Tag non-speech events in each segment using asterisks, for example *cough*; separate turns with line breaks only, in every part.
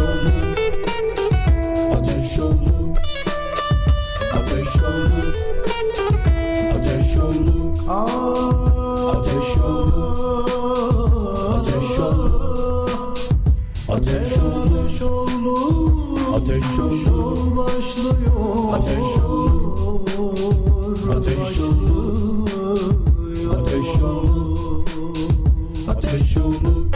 olur Ateş olur Ateş olur Ateş olur Ateş olur Ateş olur Ateş
olur Ateş olur başlıyor
Ateş olur Ateş olur Ateş olur Ateş olur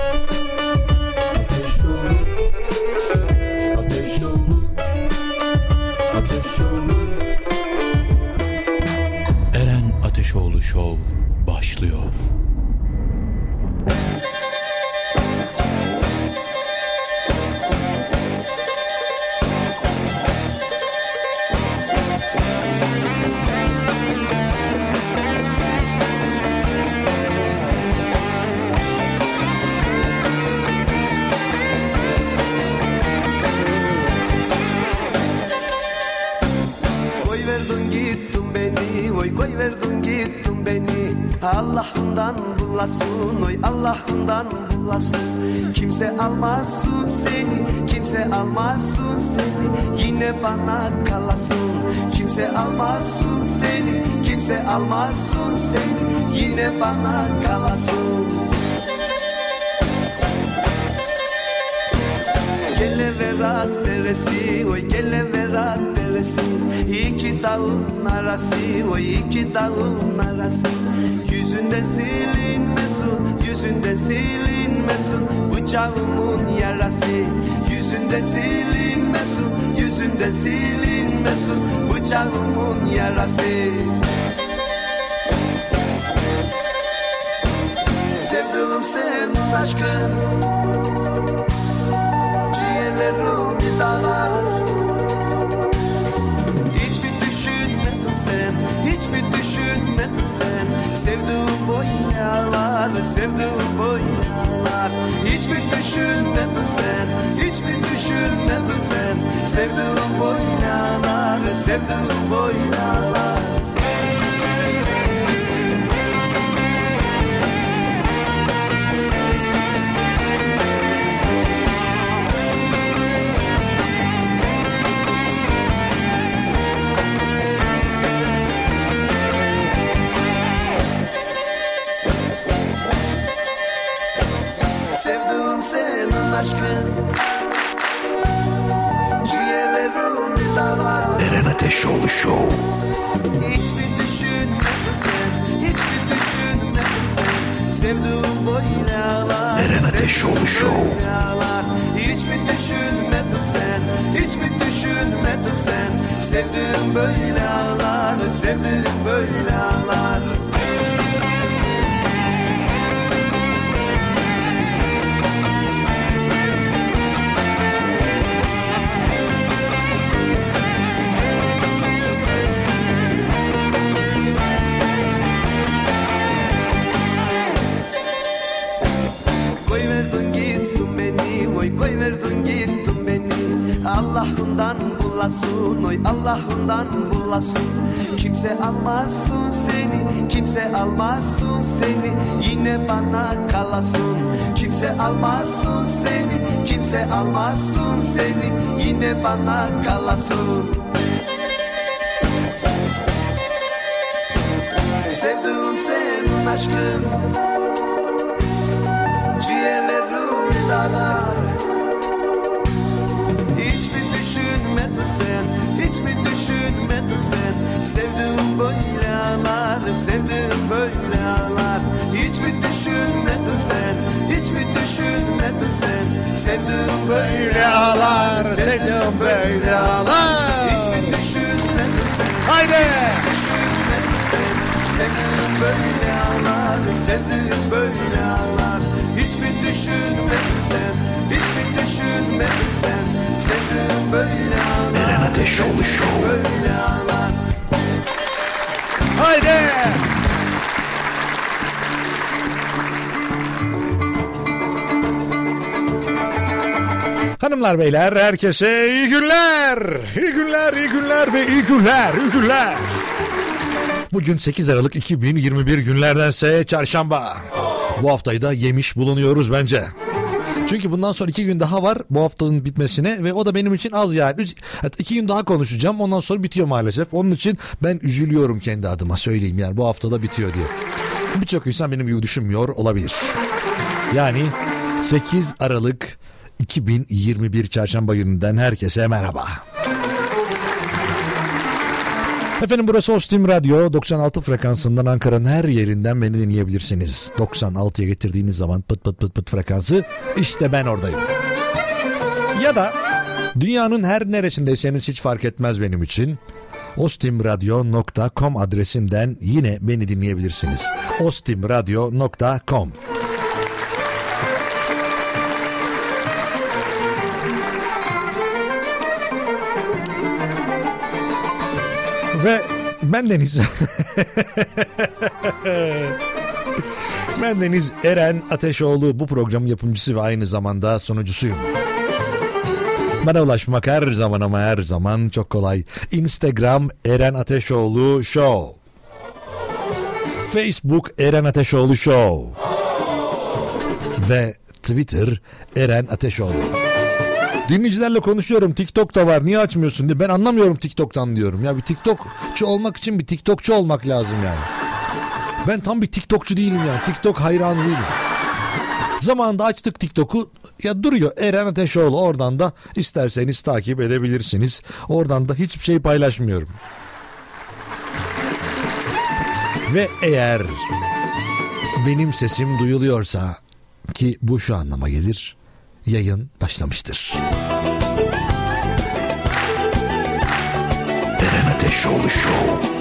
dağın arası, oy iki dağın arası. Yüzünde silinmesin, yüzünde silinmesin Bıçağımın yarası. Yüzünde silinmesin, yüzünde silinmesin Bıçağımın yarası. Sevdiğim senin aşkın sevdum bu yıllar Hiç mi düşünmedin sen, hiç mi düşünmedin sen? Sevdum bu yıllar, sevdum bu yıllar
Eren Ateşoğlu Show.
Hiç mi düşünmedin sen? Hiç mi düşünmedin sen? Sevdiğim boynalar
Eren Ateşoğlu Show.
Hiç mi düşünmedin sen? Hiç mi düşünmedin sen? Sevdiğim böyle ağlar Sevdiğim böyle ağlar beni Oy koy verdin gittin beni. Allah'ından bulasın Oy Allah'ından bulasın. Kimse almasın seni Kimse almasın seni. Yine bana kalasın. Kimse almasın seni Kimse almasın seni. Yine bana kalasın. Sevdiğim senin aşkın. Ciğerlerim dağlar sen Sevdiğim böyle ağlar, sevdiğim böyle ağlar Hiç mi düşünmedin sen, hiç mi düşünmedin sen? Sevdiğim böyle ağlar, sevdiğim böyle ağlar Hiç mi düşünmedin sen,
Haydi.
düşünmedin sen? Sevdiğim böyle ağlar, sevdiğim böyle ağlar Hiç mi düşünmedin sen, hiç mi düşünmedin sen? Sevdiğim böyle ağlar
Eren Ateşoğlu Show.
Böyle ağlar
Haydi. Hanımlar beyler herkese iyi günler. İyi günler, iyi günler ve iyi günler, iyi günler. Bugün 8 Aralık 2021 günlerdense çarşamba. Bu haftayı da yemiş bulunuyoruz bence. Çünkü bundan sonra iki gün daha var bu haftanın bitmesine ve o da benim için az yani. Üç, iki gün daha konuşacağım ondan sonra bitiyor maalesef. Onun için ben üzülüyorum kendi adıma söyleyeyim yani bu haftada bitiyor diye. Birçok insan benim gibi düşünmüyor olabilir. Yani 8 Aralık 2021 Çarşamba gününden herkese merhaba. Efendim burası Ostim Radyo 96 frekansından Ankara'nın her yerinden beni dinleyebilirsiniz. 96'ya getirdiğiniz zaman pıt pıt pıt pıt frekansı işte ben oradayım. Ya da dünyanın her neresindeyseniz hiç fark etmez benim için. ostimradyo.com adresinden yine beni dinleyebilirsiniz. ostimradyo.com Ve ben Deniz. ben Deniz Eren Ateşoğlu bu programın yapımcısı ve aynı zamanda sunucusuyum. Bana ulaşmak her zaman ama her zaman çok kolay. Instagram Eren Ateşoğlu Show. Facebook Eren Ateşoğlu Show. Ve Twitter Eren Ateşoğlu. Dinleyicilerle konuşuyorum. TikTok da var. Niye açmıyorsun diye. Ben anlamıyorum TikTok'tan diyorum. Ya bir TikTokçu olmak için bir TikTokçu olmak lazım yani. Ben tam bir TikTokçu değilim yani. TikTok hayranı değilim. Zamanında açtık TikTok'u. Ya duruyor Eren Ateşoğlu. Oradan da isterseniz takip edebilirsiniz. Oradan da hiçbir şey paylaşmıyorum. Ve eğer benim sesim duyuluyorsa ki bu şu anlama gelir yayın başlamıştır.
Eren Ateşoğlu Show.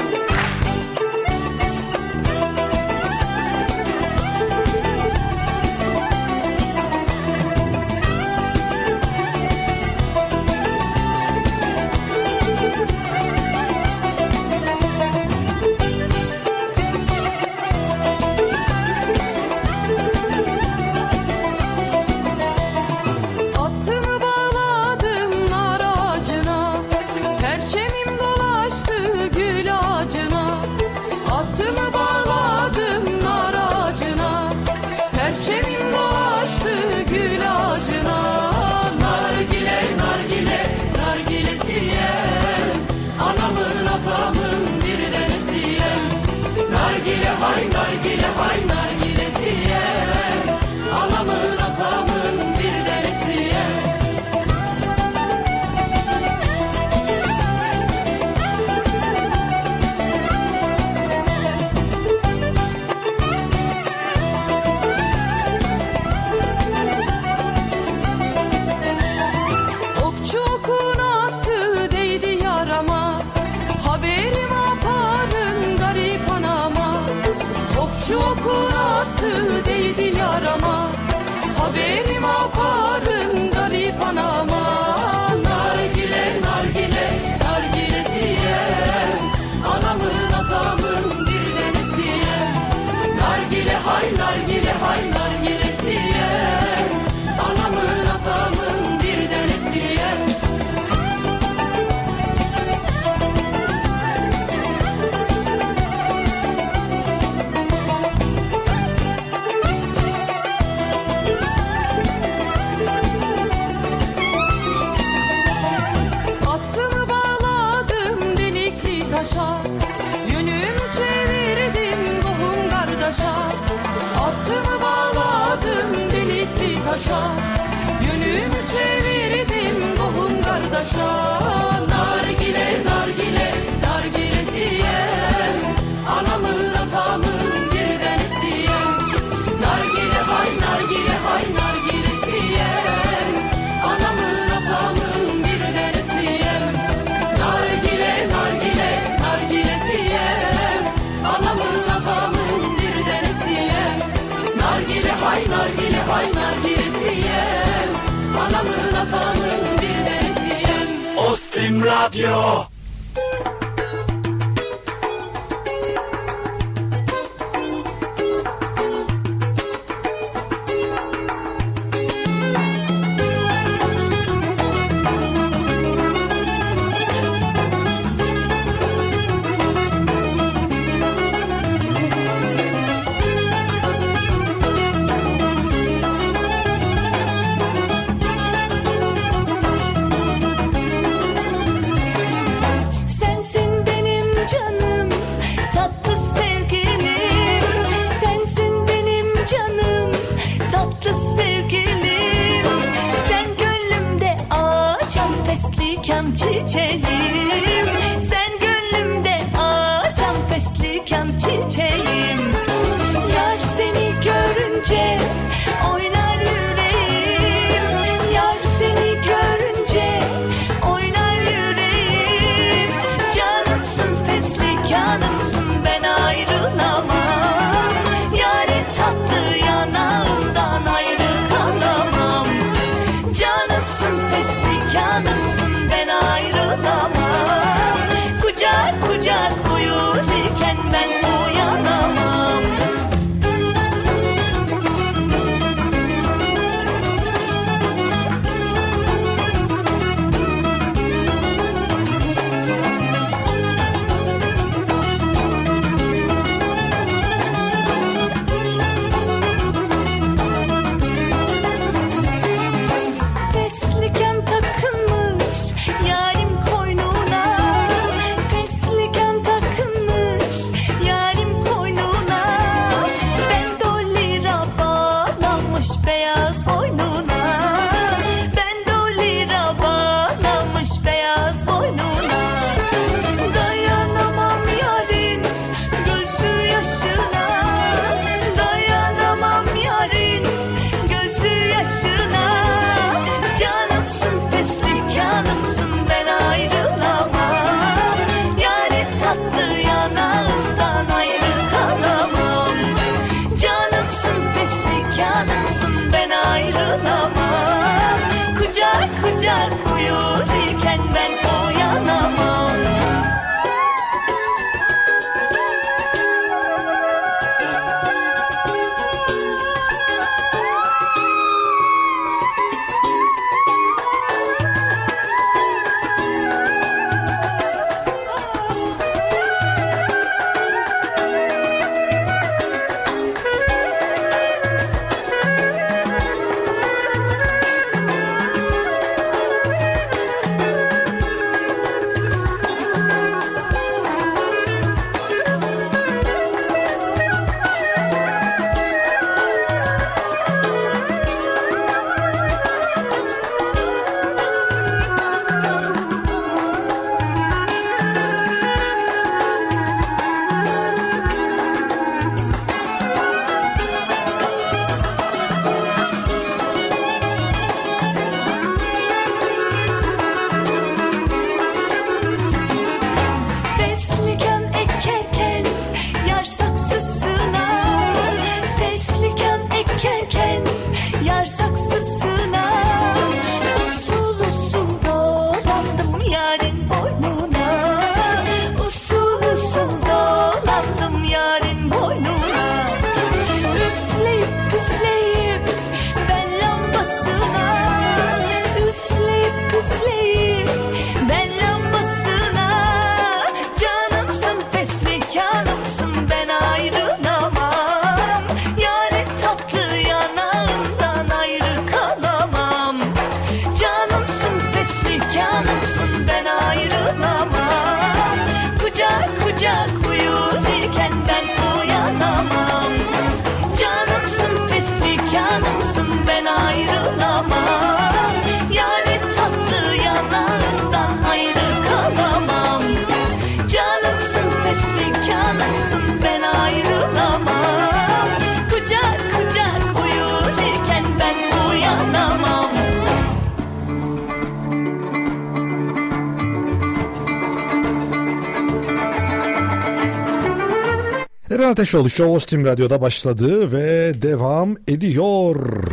Eren Ateşoğlu Show Ostim Radyo'da başladı ve devam ediyor.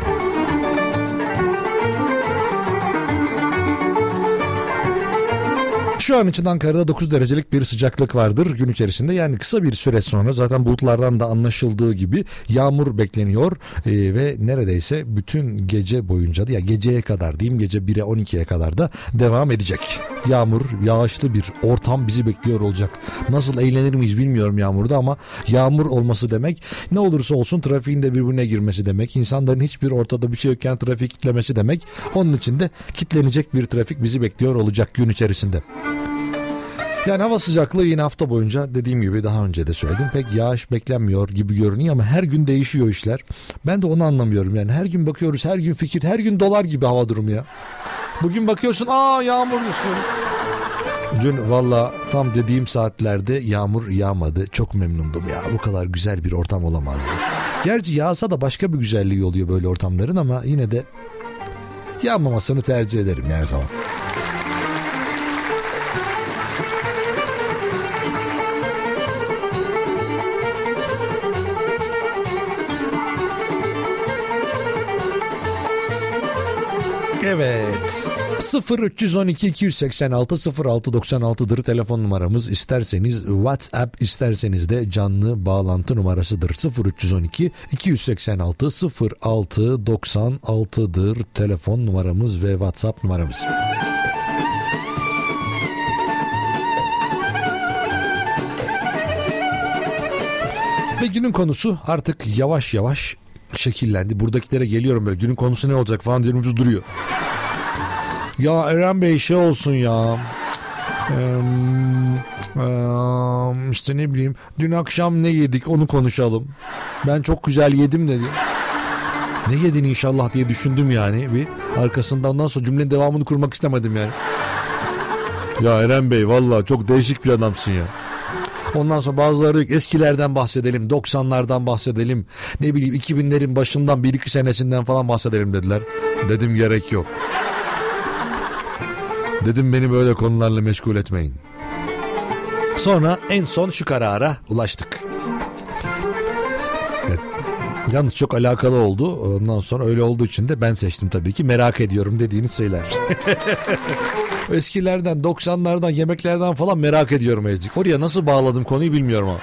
Şu an için Ankara'da 9 derecelik bir sıcaklık vardır gün içerisinde. Yani kısa bir süre sonra zaten bulutlardan da anlaşıldığı gibi yağmur bekleniyor Ee, ve neredeyse bütün gece boyunca da ya geceye kadar diyeyim gece 1'e 12'ye kadar da devam edecek. Yağmur, yağışlı bir ortam bizi bekliyor olacak. Nasıl eğlenir miyiz bilmiyorum yağmurda ama yağmur olması demek ne olursa olsun trafiğin de birbirine girmesi demek. İnsanların hiçbir ortada bir şey yokken trafik kitlemesi demek. Onun için de kitlenecek bir trafik bizi bekliyor olacak gün içerisinde. Yani hava sıcaklığı yine hafta boyunca dediğim gibi daha önce de söyledim. Pek yağış beklenmiyor gibi görünüyor ama her gün değişiyor işler. Ben de onu anlamıyorum yani her gün bakıyoruz her gün fikir her gün dolar gibi hava durumu ya. Bugün bakıyorsun aa yağmur diyorsun. Dün valla tam dediğim saatlerde yağmur yağmadı. Çok memnundum ya. Bu kadar güzel bir ortam olamazdı. Gerçi yağsa da başka bir güzelliği oluyor böyle ortamların ama yine de yağmamasını tercih ederim her zaman. Evet. 0312 286 0696'dır telefon numaramız. İsterseniz WhatsApp isterseniz de canlı bağlantı numarasıdır. 0312 286 0696'dır telefon numaramız ve WhatsApp numaramız. Ve günün konusu artık yavaş yavaş şekillendi. Buradakilere geliyorum böyle günün konusu ne olacak falan diyorum duruyor. Ya Eren Bey şey olsun ya. Eee, işte ne bileyim dün akşam ne yedik onu konuşalım. Ben çok güzel yedim dedi. Ne yedin inşallah diye düşündüm yani bir arkasından ondan sonra cümlenin devamını kurmak istemedim yani. Ya Eren Bey valla çok değişik bir adamsın ya. Ondan sonra bazıları diyor ki eskilerden bahsedelim, 90'lardan bahsedelim. Ne bileyim 2000'lerin başından 1-2 senesinden falan bahsedelim dediler. Dedim gerek yok. Dedim beni böyle konularla meşgul etmeyin. Sonra en son şu karara ulaştık. Evet. Yalnız çok alakalı oldu. Ondan sonra öyle olduğu için de ben seçtim tabii ki. Merak ediyorum dediğiniz şeyler. *laughs* Eskilerden, 90'lardan, yemeklerden falan merak ediyorum Ezgi. Oraya nasıl bağladım konuyu bilmiyorum ama.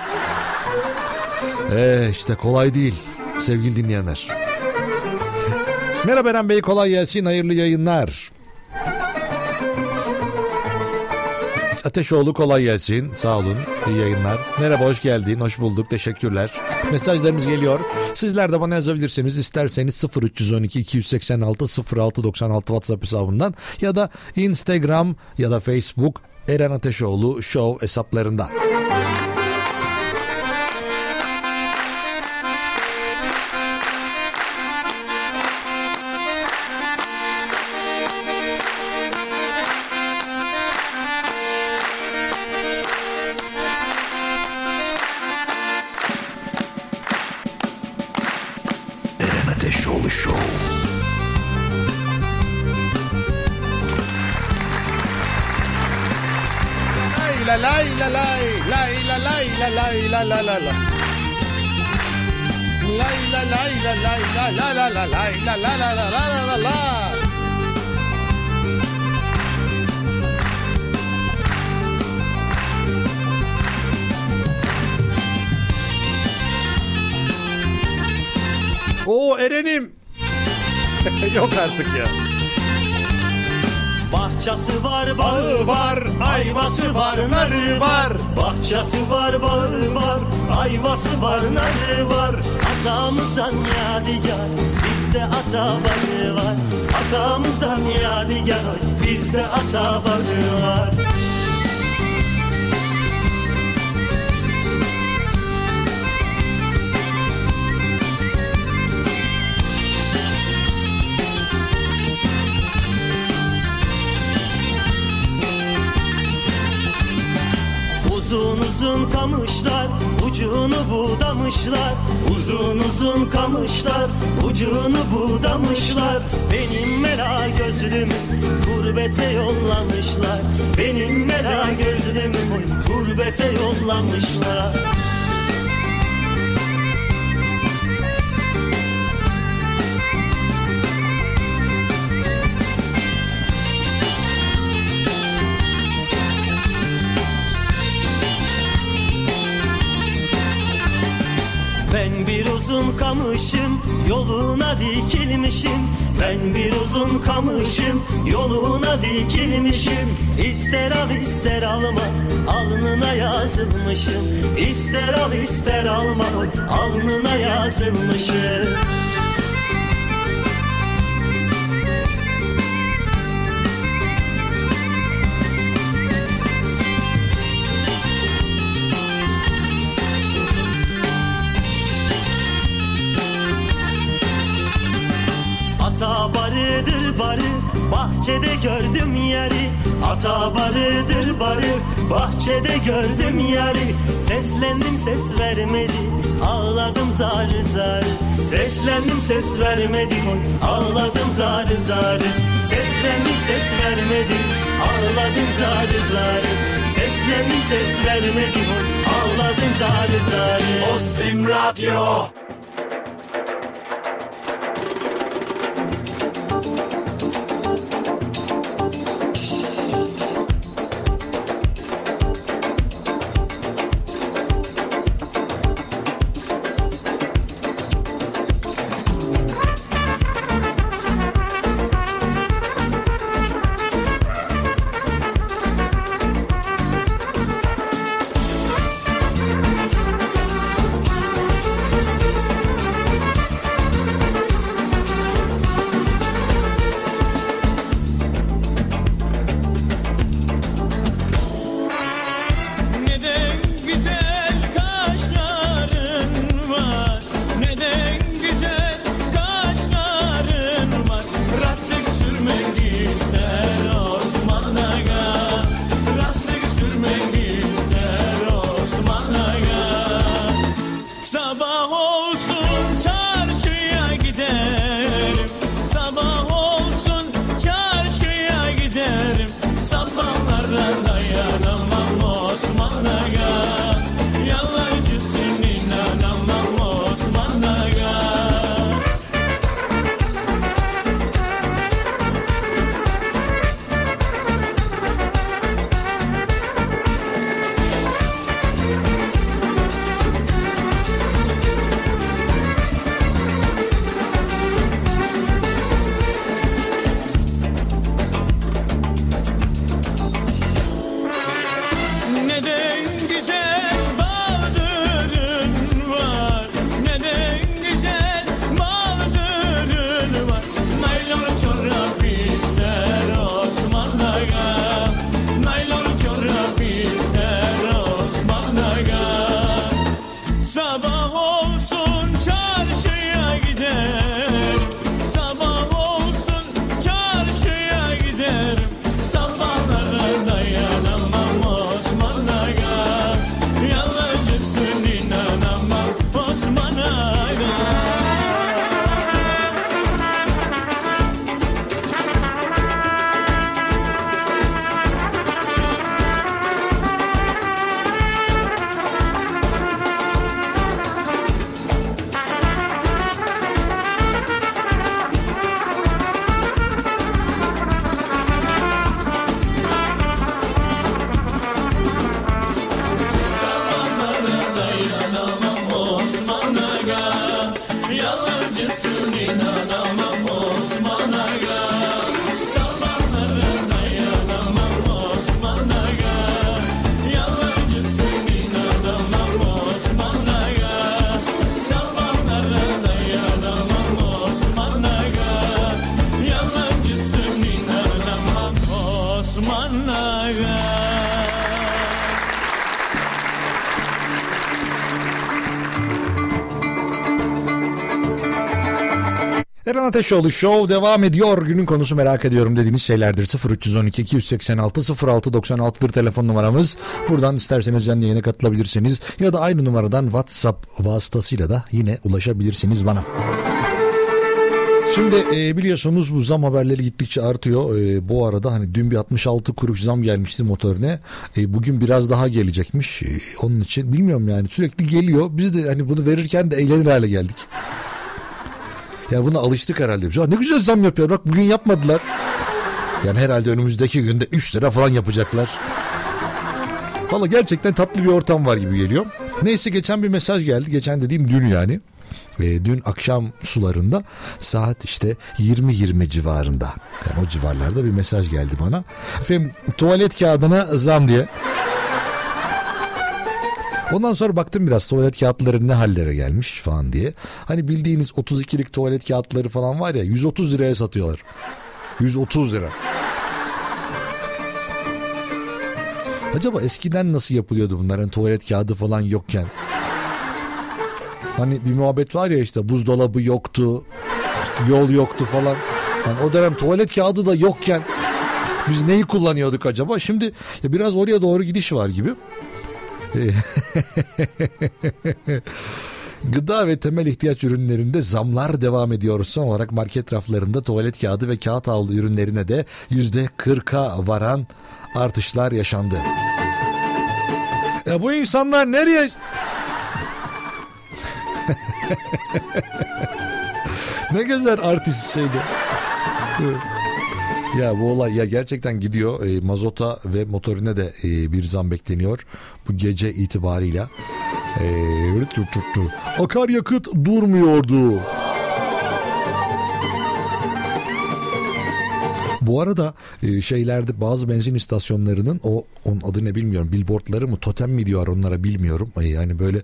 Ee, işte kolay değil sevgili dinleyenler. Merhaba Eren Bey kolay gelsin hayırlı yayınlar. Ateşoğlu kolay gelsin. Sağ olun. İyi yayınlar. Merhaba hoş geldin. Hoş bulduk. Teşekkürler. Mesajlarımız geliyor. Sizler de bana yazabilirsiniz. İsterseniz 0312 286 0696 WhatsApp hesabından ya da Instagram ya da Facebook Eren Ateşoğlu Show hesaplarında. Lay la la la la. Lay la lay la lay la la la la lay la la la la la la la la. Oo Eren'im. *laughs* Yok artık ya.
Bahçesi var
Bağı var, ayvası var, narı var.
Bahçesi var bağı var Ayvası var narı var. Atamızdan yadigar Bizde ata bağı var. Atamızdan yadigar Bizde ata bağı var Uzun kamışlar ucunu budamışlar. Uzun uzun kamışlar ucunu budamışlar. Benim mela gözlümü gurbete yollamışlar. Benim mela gözlümü gurbete yollamışlar uzun kamışım yoluna dikilmişim. Ben bir uzun kamışım yoluna dikilmişim. İster al ister alma alnına yazılmışım. İster al ister alma alnına yazılmışım Bahçede gördüm yeri Ata barıdır barı. Bahçede gördüm yeri Seslendim ses vermedi. Ağladım zarı zarı Seslendim ses vermedi. Ağladım zarı zarı Seslendim ses vermedi. Ağladım zarı zarı Seslendim ses vermedi. Ağladım zarı zarı
Ostim Radyo
Eren Ateşoğlu Show devam ediyor. Günün konusu merak ediyorum dediğiniz şeylerdir. 0312 286 0696'dır telefon numaramız. Buradan isterseniz canlı yayına katılabilirsiniz. Ya da aynı numaradan WhatsApp vasıtasıyla da yine ulaşabilirsiniz bana. Şimdi e, biliyorsunuz bu zam haberleri gittikçe artıyor. E, bu arada hani dün bir 66 kuruş zam gelmişti motorine. E, bugün biraz daha gelecekmiş. E, onun için bilmiyorum yani sürekli geliyor. Biz de hani bunu verirken de eğlenir hale geldik. Ya buna alıştık herhalde. Ya ne güzel zam yapıyor. Bak bugün yapmadılar. Yani herhalde önümüzdeki günde 3 lira falan yapacaklar. Valla gerçekten tatlı bir ortam var gibi geliyor. Neyse geçen bir mesaj geldi. Geçen dediğim dün yani. E, dün akşam sularında saat işte 20-20 civarında. Yani o civarlarda bir mesaj geldi bana. Efendim tuvalet kağıdına zam diye. Ondan sonra baktım biraz tuvalet kağıtları ne hallere gelmiş falan diye. Hani bildiğiniz 32'lik tuvalet kağıtları falan var ya 130 liraya satıyorlar. 130 lira. Acaba eskiden nasıl yapılıyordu bunlar? Hani tuvalet kağıdı falan yokken. Hani bir muhabbet var ya işte buzdolabı yoktu, yol yoktu falan. Yani o dönem tuvalet kağıdı da yokken biz neyi kullanıyorduk acaba? Şimdi biraz oraya doğru gidiş var gibi. E, *laughs* Gıda ve temel ihtiyaç ürünlerinde zamlar devam ediyor. Son olarak market raflarında tuvalet kağıdı ve kağıt havlu ürünlerine de yüzde 40'a varan artışlar yaşandı. Ya bu insanlar nereye... *laughs* ne güzel artist şeydi. Ya bu olay ya gerçekten gidiyor. E, mazota ve motorine de e, bir zam bekleniyor. Bu gece itibarıyla. E, rıt rıt. Akaryakıt durmuyordu. Bu arada e, şeylerde bazı benzin istasyonlarının o onun adı ne bilmiyorum billboardları mı totem mi diyor onlara bilmiyorum. E, yani böyle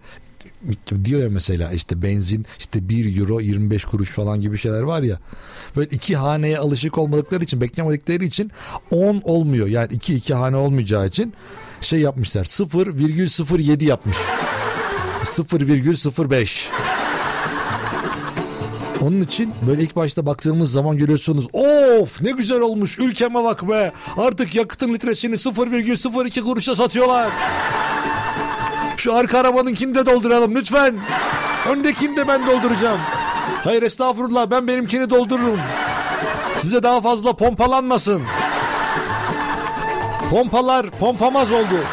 diyor ya mesela işte benzin işte 1 euro 25 kuruş falan gibi şeyler var ya. Böyle iki haneye alışık olmadıkları için beklemedikleri için 10 olmuyor. Yani iki iki hane olmayacağı için şey yapmışlar 0,07 yapmış. 0,05 onun için böyle ilk başta baktığımız zaman görüyorsunuz of ne güzel olmuş ülkeme bak be artık yakıtın litresini 0,02 kuruşa satıyorlar. Şu arka arabanınkini de dolduralım lütfen. Öndekini de ben dolduracağım. Hayır estağfurullah ben benimkini doldururum. Size daha fazla pompalanmasın. Pompalar pompamaz oldu.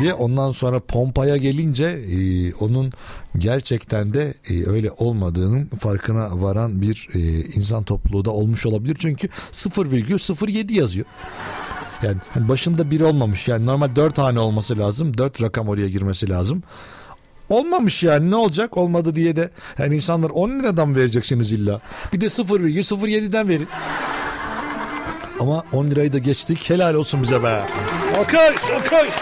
Diye ondan sonra pompaya gelince e, onun gerçekten de e, öyle olmadığının farkına varan bir e, insan topluluğu da olmuş olabilir. Çünkü 0,07 yazıyor. Yani hani başında bir olmamış. Yani normal 4 hane olması lazım. 4 rakam oraya girmesi lazım. Olmamış yani ne olacak olmadı diye de yani insanlar 10 liradan mı vereceksiniz illa. Bir de 0,07'den verin. Ama 10 lirayı da geçtik helal olsun bize be. Alkış alkış.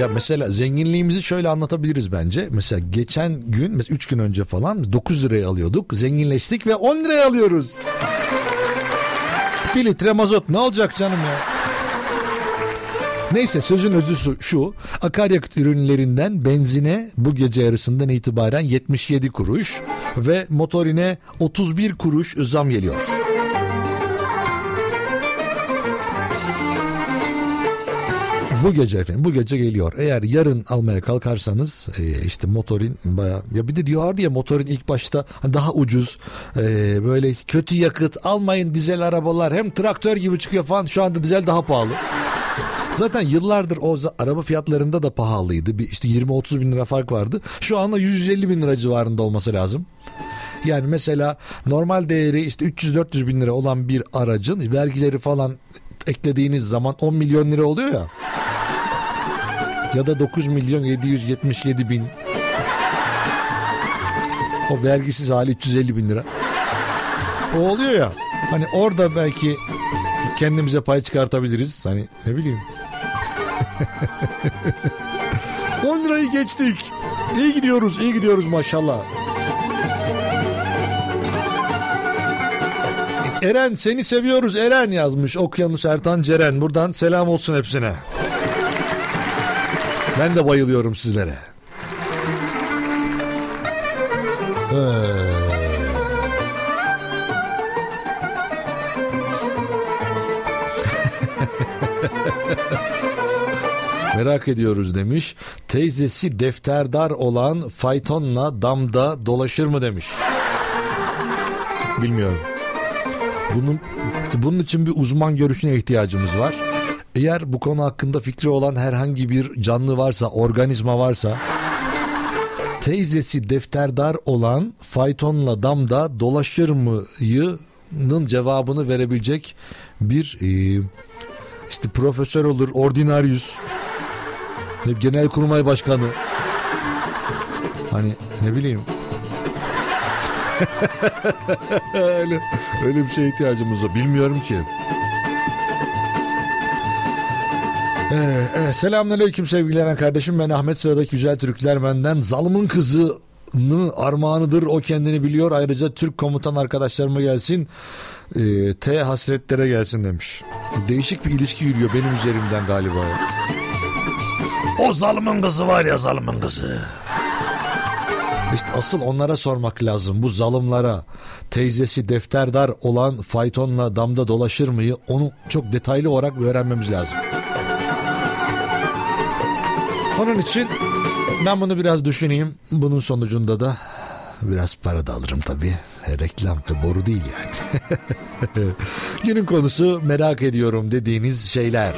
Ya mesela zenginliğimizi şöyle anlatabiliriz bence. Mesela geçen gün, mesela 3 gün önce falan 9 liraya alıyorduk. Zenginleştik ve 10 liraya alıyoruz. Bir litre mazot ne olacak canım ya? Neyse sözün özü şu, akaryakıt ürünlerinden benzine bu gece yarısından itibaren 77 kuruş ve motorine 31 kuruş zam geliyor. Bu gece efendim bu gece geliyor. Eğer yarın almaya kalkarsanız e, işte motorin baya ya bir de diyorlardı ya motorin ilk başta daha ucuz e, böyle kötü yakıt almayın dizel arabalar hem traktör gibi çıkıyor falan şu anda dizel daha pahalı. Zaten yıllardır o araba fiyatlarında da pahalıydı. Bir işte 20-30 bin lira fark vardı. Şu anda 150 bin lira civarında olması lazım. Yani mesela normal değeri işte 300-400 bin lira olan bir aracın vergileri falan eklediğiniz zaman 10 milyon lira oluyor ya. Ya da 9 milyon 777 bin. O vergisiz hali 350 bin lira. O oluyor ya. Hani orada belki kendimize pay çıkartabiliriz. Hani ne bileyim. *laughs* 10 lirayı geçtik. İyi gidiyoruz, iyi gidiyoruz maşallah. Eren seni seviyoruz Eren yazmış Okyanus Ertan Ceren. Buradan selam olsun hepsine. Ben de bayılıyorum sizlere. Ee, *laughs* Merak ediyoruz demiş. Teyzesi defterdar olan faytonla damda dolaşır mı demiş. Bilmiyorum. Bunun, bunun için bir uzman görüşüne ihtiyacımız var. Eğer bu konu hakkında fikri olan herhangi bir canlı varsa, organizma varsa teyzesi defterdar olan faytonla damda dolaşır mı'nın cevabını verebilecek bir e, işte profesör olur, ordinaryüs, ne- genelkurmay başkanı. Hani ne bileyim. *laughs* öyle, öyle bir şeye ihtiyacımız var. Bilmiyorum ki. Ee, evet, selamünaleyküm sevgili kardeşim. Ben Ahmet sıradaki güzel Türkler benden. Zalımın kızının armağanıdır. O kendini biliyor. Ayrıca Türk komutan arkadaşlarıma gelsin. Ee, T hasretlere gelsin demiş. Değişik bir ilişki yürüyor benim üzerimden galiba. O zalımın kızı var ya zalımın kızı. İşte asıl onlara sormak lazım bu zalimlara. Teyzesi defterdar olan faytonla damda dolaşır mıyı onu çok detaylı olarak öğrenmemiz lazım. Onun için ben bunu biraz düşüneyim. Bunun sonucunda da biraz para da alırım tabii. Reklam ve boru değil yani. *laughs* Günün konusu merak ediyorum dediğiniz şeyler.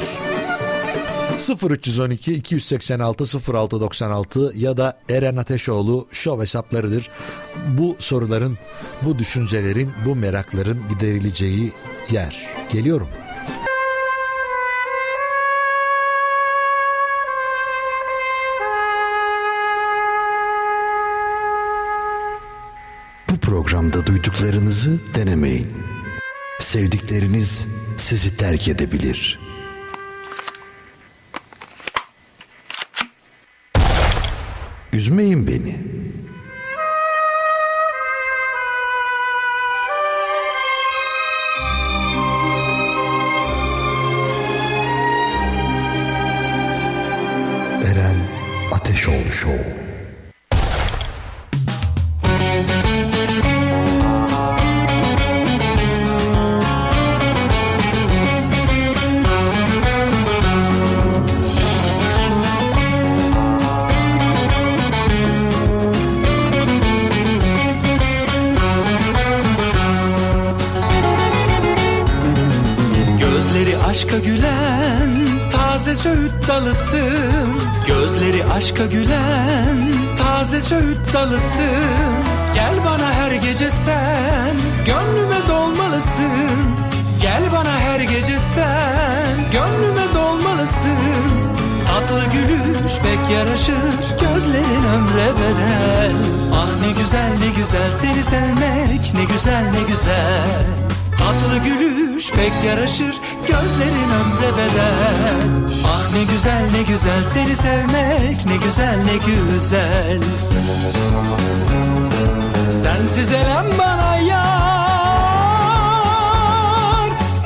0312 286 0696 ya da Eren Ateşoğlu şov hesaplarıdır. Bu soruların, bu düşüncelerin, bu merakların giderileceği yer. Geliyorum.
Programda duyduklarınızı denemeyin. Sevdikleriniz sizi terk edebilir. Üzmeyin beni. Eren Ateşoğlu Show.
Söğüt dalısın. Gözleri aşka gülen taze söğüt dalısın. Gel bana her gece sen gönlüme dolmalısın. Gel bana her gece sen gönlüme dolmalısın. Tatlı gülüş pek yaraşır gözlerin ömre bedel. Ah ne güzel ne güzel seni sevmek ne güzel ne güzel. Tatlı gülüş pek yaraşır gözlerin ömre bedel. Ah ne güzel ne güzel. Seni sevmek ne güzel ne güzel. Sensiz elem bana yar.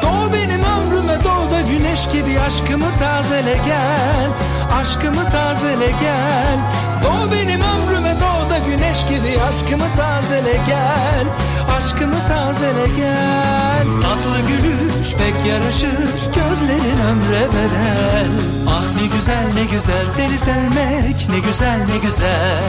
Doğ benim ömrüme doğ da güneş gibi. Aşkımı tazele gel. Aşkımı tazele gel. Doğ benim ömrüme güneş gibi aşkımı tazele gel Aşkımı tazele gel. Tatlı gülüş pek yaraşır gözlerin ömre bedel. Ah ne güzel ne güzel seni sevmek ne güzel ne güzel.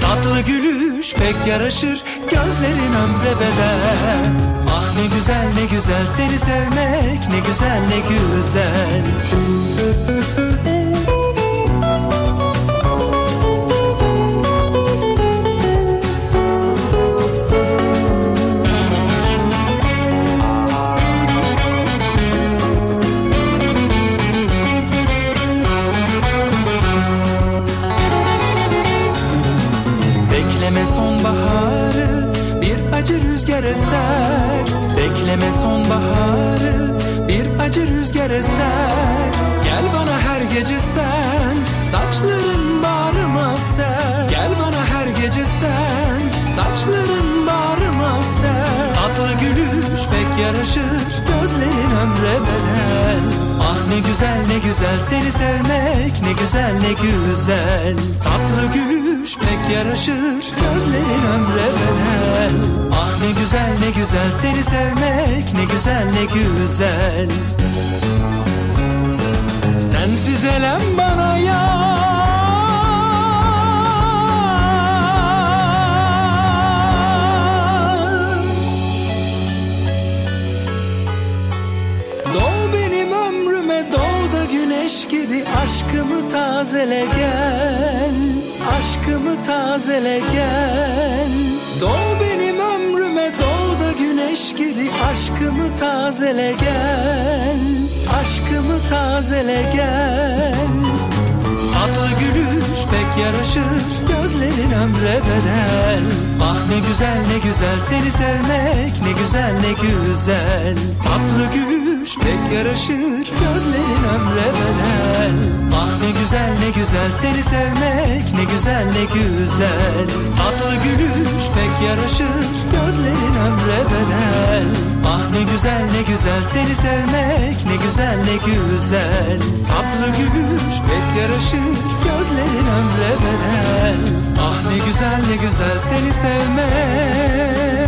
Tatlı gülüş pek yaraşır gözlerin ömre bedel. Ah ne güzel ne güzel seni sevmek ne güzel ne güzel eser. Bekleme sonbaharı bir acı rüzgar eser. Gel bana her gece sen saçların bağrıma ser. Gel bana her gece sen saçların bağrıma ser. Tatlı gülüş pek yaraşır gözlerin ömre bedel. Ah ne güzel ne güzel seni sevmek ne güzel ne güzel. Tatlı gülüş pek yaraşır gözlerin ömre bedel ne güzel ne güzel seni sevmek ne güzel ne güzel. Sensiz elem bana yar. Doğ benim ömrüme doğ da güneş gibi aşkımı tazele gel. Aşkımı tazele gel. Doğ benim ömrüme doğ da güneş gibi aşkımı tazele gel. Aşkımı tazele gel. Tatlı gülüş pek yaraşır gözlerin ömre bedel. Ah ne güzel ne güzel seni sevmek ne güzel ne güzel. Tatlı gülüş
pek yaraşır Gözlerin ömre bedel. Ah ne güzel ne güzel seni sevmek Ne güzel ne güzel. Tatlı gülüş pek yaraşır Gözlerin ömre bedel. Ah ne güzel ne güzel. Seni sevmek Ne güzel ne güzel. Tatlı gülüş pek yaraşır Gözlerin ömre bedel. Ah ne güzel ne güzel. Seni sevmek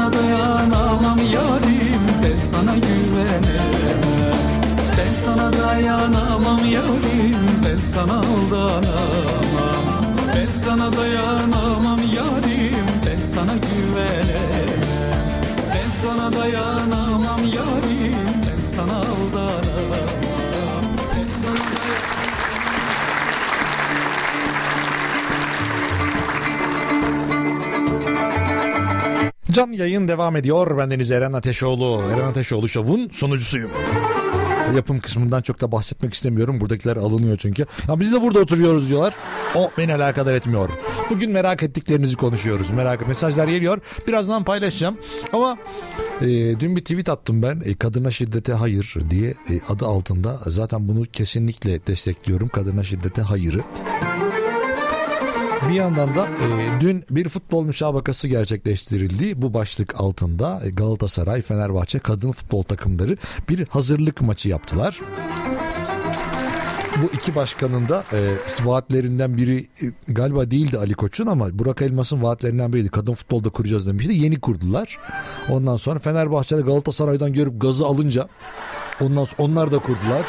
sana dayanamam yarim. Ben sana güvenemem. Ben sana dayanamam yarim. Ben sana aldanamam. Ben sana dayanamam
Can yayın devam ediyor. Ben Deniz Eren Ateşoğlu. Eren Ateşoğlu Şov'un sunucusuyum. Yapım kısmından çok da bahsetmek istemiyorum. Buradakiler alınıyor çünkü. Ya biz de burada oturuyoruz diyorlar. O beni alakadar etmiyor. Bugün merak ettiklerinizi konuşuyoruz. Merak mesajlar geliyor. Birazdan paylaşacağım. Ama e, dün bir tweet attım ben. E, kadına şiddete hayır diye e, adı altında. Zaten bunu kesinlikle destekliyorum. Kadına şiddete hayırı. Bir yandan da e, dün bir futbol müsabakası gerçekleştirildi. Bu başlık altında e, Galatasaray, Fenerbahçe kadın futbol takımları bir hazırlık maçı yaptılar. bu iki başkanın da e, vaatlerinden biri e, galiba değildi Ali Koç'un ama Burak Elmas'ın vaatlerinden biriydi. Kadın futbolda kuracağız demişti. Yeni kurdular. Ondan sonra Fenerbahçe'de Galatasaray'dan görüp gazı alınca ondan sonra onlar da kurdular.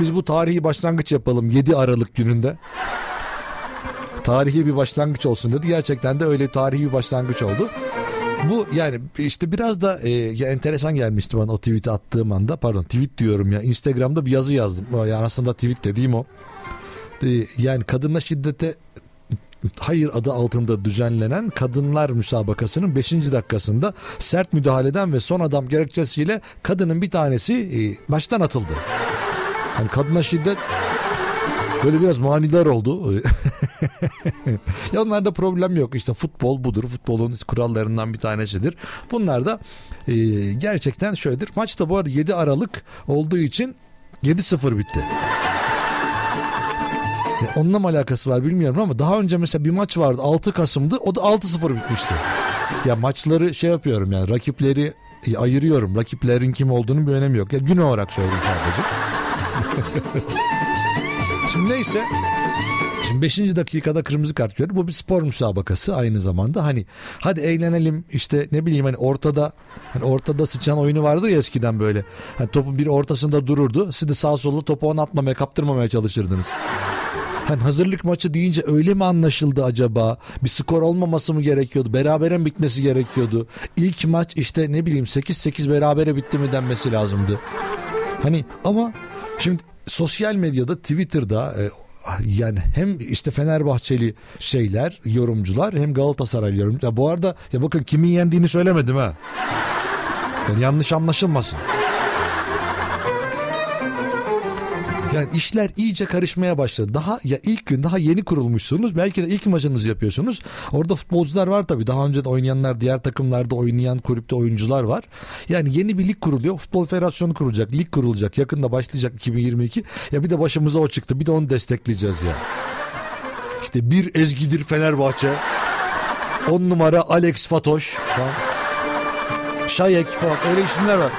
Biz bu tarihi başlangıç yapalım 7 Aralık gününde. Tarihi bir başlangıç olsun dedi. Gerçekten de öyle tarihi bir başlangıç oldu. Bu yani işte biraz da e, ya enteresan gelmişti bana o tweet'i attığım anda. Pardon tweet diyorum ya. Instagram'da bir yazı yazdım. Yani aslında tweet dediğim o. E, yani kadına şiddete hayır adı altında düzenlenen kadınlar müsabakasının 5. dakikasında sert müdahaleden ve son adam gerekçesiyle kadının bir tanesi e, maçtan atıldı. Yani kadına şiddet böyle biraz manidar oldu. *laughs* ya *laughs* onlarda problem yok. İşte futbol budur. Futbolun kurallarından bir tanesidir. Bunlar da e, gerçekten şöyledir. Maç da bu arada 7 Aralık olduğu için 7-0 bitti. Ya onunla mı alakası var bilmiyorum ama daha önce mesela bir maç vardı 6 Kasım'dı o da 6-0 bitmişti. Ya maçları şey yapıyorum yani rakipleri e, ayırıyorum. Rakiplerin kim olduğunu bir önemi yok. Ya gün olarak söyledim sadece. *laughs* Şimdi neyse. Şimdi 5. dakikada kırmızı kart gördü. Bu bir spor müsabakası aynı zamanda. Hani hadi eğlenelim işte ne bileyim hani ortada hani ortada sıçan oyunu vardı ya eskiden böyle. Hani topun bir ortasında dururdu. Siz de sağ sola topu ona atmamaya kaptırmamaya çalışırdınız. Hani hazırlık maçı deyince öyle mi anlaşıldı acaba? Bir skor olmaması mı gerekiyordu? Berabere mi bitmesi gerekiyordu? İlk maç işte ne bileyim 8-8 berabere bitti mi denmesi lazımdı. Hani ama şimdi sosyal medyada Twitter'da e, yani hem işte Fenerbahçeli şeyler yorumcular hem Galatasaray yorumcular. Bu arada ya bakın kimin yendiğini söylemedim ha. Yani yanlış anlaşılmasın. Yani işler iyice karışmaya başladı. Daha ya ilk gün daha yeni kurulmuşsunuz. Belki de ilk maçınızı yapıyorsunuz. Orada futbolcular var tabii. Daha önce de oynayanlar, diğer takımlarda oynayan kulüpte oyuncular var. Yani yeni bir lig kuruluyor. Futbol Federasyonu kurulacak, lig kurulacak. Yakında başlayacak 2022. Ya bir de başımıza o çıktı. Bir de onu destekleyeceğiz ya. İşte bir ezgidir Fenerbahçe. 10 numara Alex Fatoş falan. Şayek falan öyle isimler var.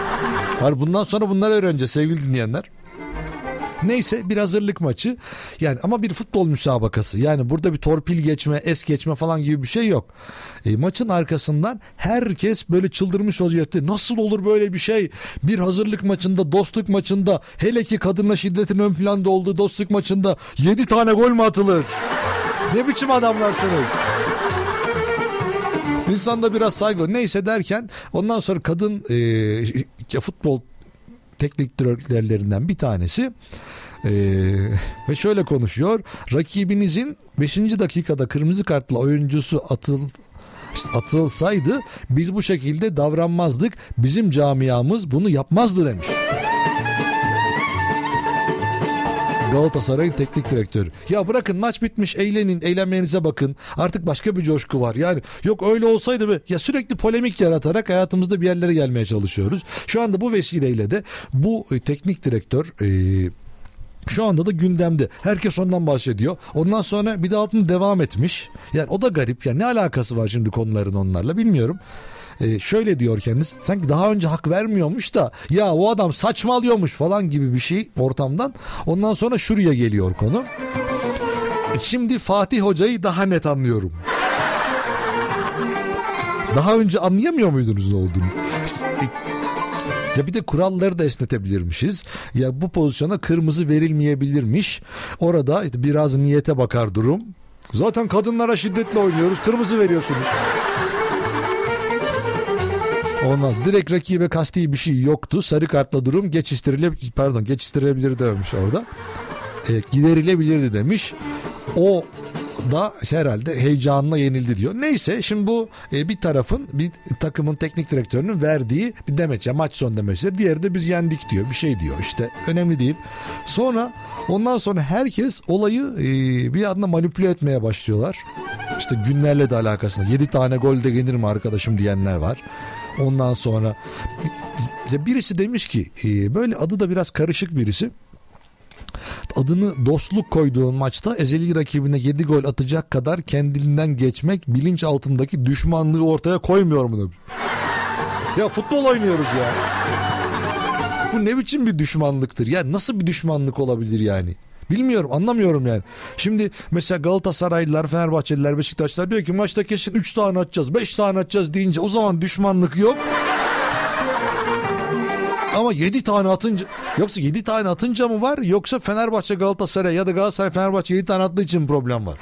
Var bundan sonra bunları öğreneceğiz sevgili dinleyenler. Neyse bir hazırlık maçı. Yani ama bir futbol müsabakası. Yani burada bir torpil geçme, es geçme falan gibi bir şey yok. E, maçın arkasından herkes böyle çıldırmış vaziyette. Nasıl olur böyle bir şey? Bir hazırlık maçında, dostluk maçında, hele ki kadınla şiddetin ön planda olduğu dostluk maçında 7 tane gol mü atılır? Ne biçim adamlarsınız? İnsanda biraz saygı. Neyse derken ondan sonra kadın e, futbol teknik direktörlerinden bir tanesi ee, ve şöyle konuşuyor. Rakibinizin 5. dakikada kırmızı kartla oyuncusu atıl atılsaydı biz bu şekilde davranmazdık. Bizim camiamız bunu yapmazdı demiş. Galatasaray'ın teknik direktörü. Ya bırakın maç bitmiş eğlenin eğlenmenize bakın. Artık başka bir coşku var. Yani yok öyle olsaydı be. Ya sürekli polemik yaratarak hayatımızda bir yerlere gelmeye çalışıyoruz. Şu anda bu vesileyle de bu e, teknik direktör e, şu anda da gündemde. Herkes ondan bahsediyor. Ondan sonra bir de altını devam etmiş. Yani o da garip. Yani ne alakası var şimdi konuların onlarla bilmiyorum. Ee, şöyle diyor kendisi sanki daha önce hak vermiyormuş da ya o adam saçmalıyormuş falan gibi bir şey ortamdan. Ondan sonra şuraya geliyor konu. Şimdi Fatih Hoca'yı daha net anlıyorum. Daha önce anlayamıyor muydunuz ne olduğunu? Ya bir de kuralları da esnetebilirmişiz. Ya bu pozisyona kırmızı verilmeyebilirmiş. Orada biraz niyete bakar durum. Zaten kadınlara şiddetle oynuyoruz. Kırmızı veriyorsunuz. Ondan direkt rakibe kasti bir şey yoktu. Sarı kartla durum geçiştirile pardon geçiştirilebilir demiş orada. E, giderilebilirdi demiş. O da herhalde heyecanla yenildi diyor. Neyse şimdi bu e, bir tarafın bir takımın teknik direktörünün verdiği bir demeç ya maç son demeci. Diğeri de biz yendik diyor bir şey diyor işte önemli değil. Sonra ondan sonra herkes olayı e, bir anda manipüle etmeye başlıyorlar. İşte günlerle de alakasında 7 tane gol de gelir mi arkadaşım diyenler var. Ondan sonra birisi demiş ki e, böyle adı da biraz karışık birisi adını dostluk koyduğun maçta ezeli rakibine 7 gol atacak kadar kendinden geçmek bilinç altındaki düşmanlığı ortaya koymuyor mu demiş. Ya futbol oynuyoruz ya. Bu ne biçim bir düşmanlıktır? Ya nasıl bir düşmanlık olabilir yani? Bilmiyorum anlamıyorum yani. Şimdi mesela Galatasaraylılar, Fenerbahçeliler, Beşiktaşlar diyor ki maçta kesin 3 tane atacağız, 5 tane atacağız deyince o zaman düşmanlık yok. Ama 7 tane atınca yoksa 7 tane atınca mı var yoksa Fenerbahçe Galatasaray ya da Galatasaray Fenerbahçe 7 tane attığı için problem var?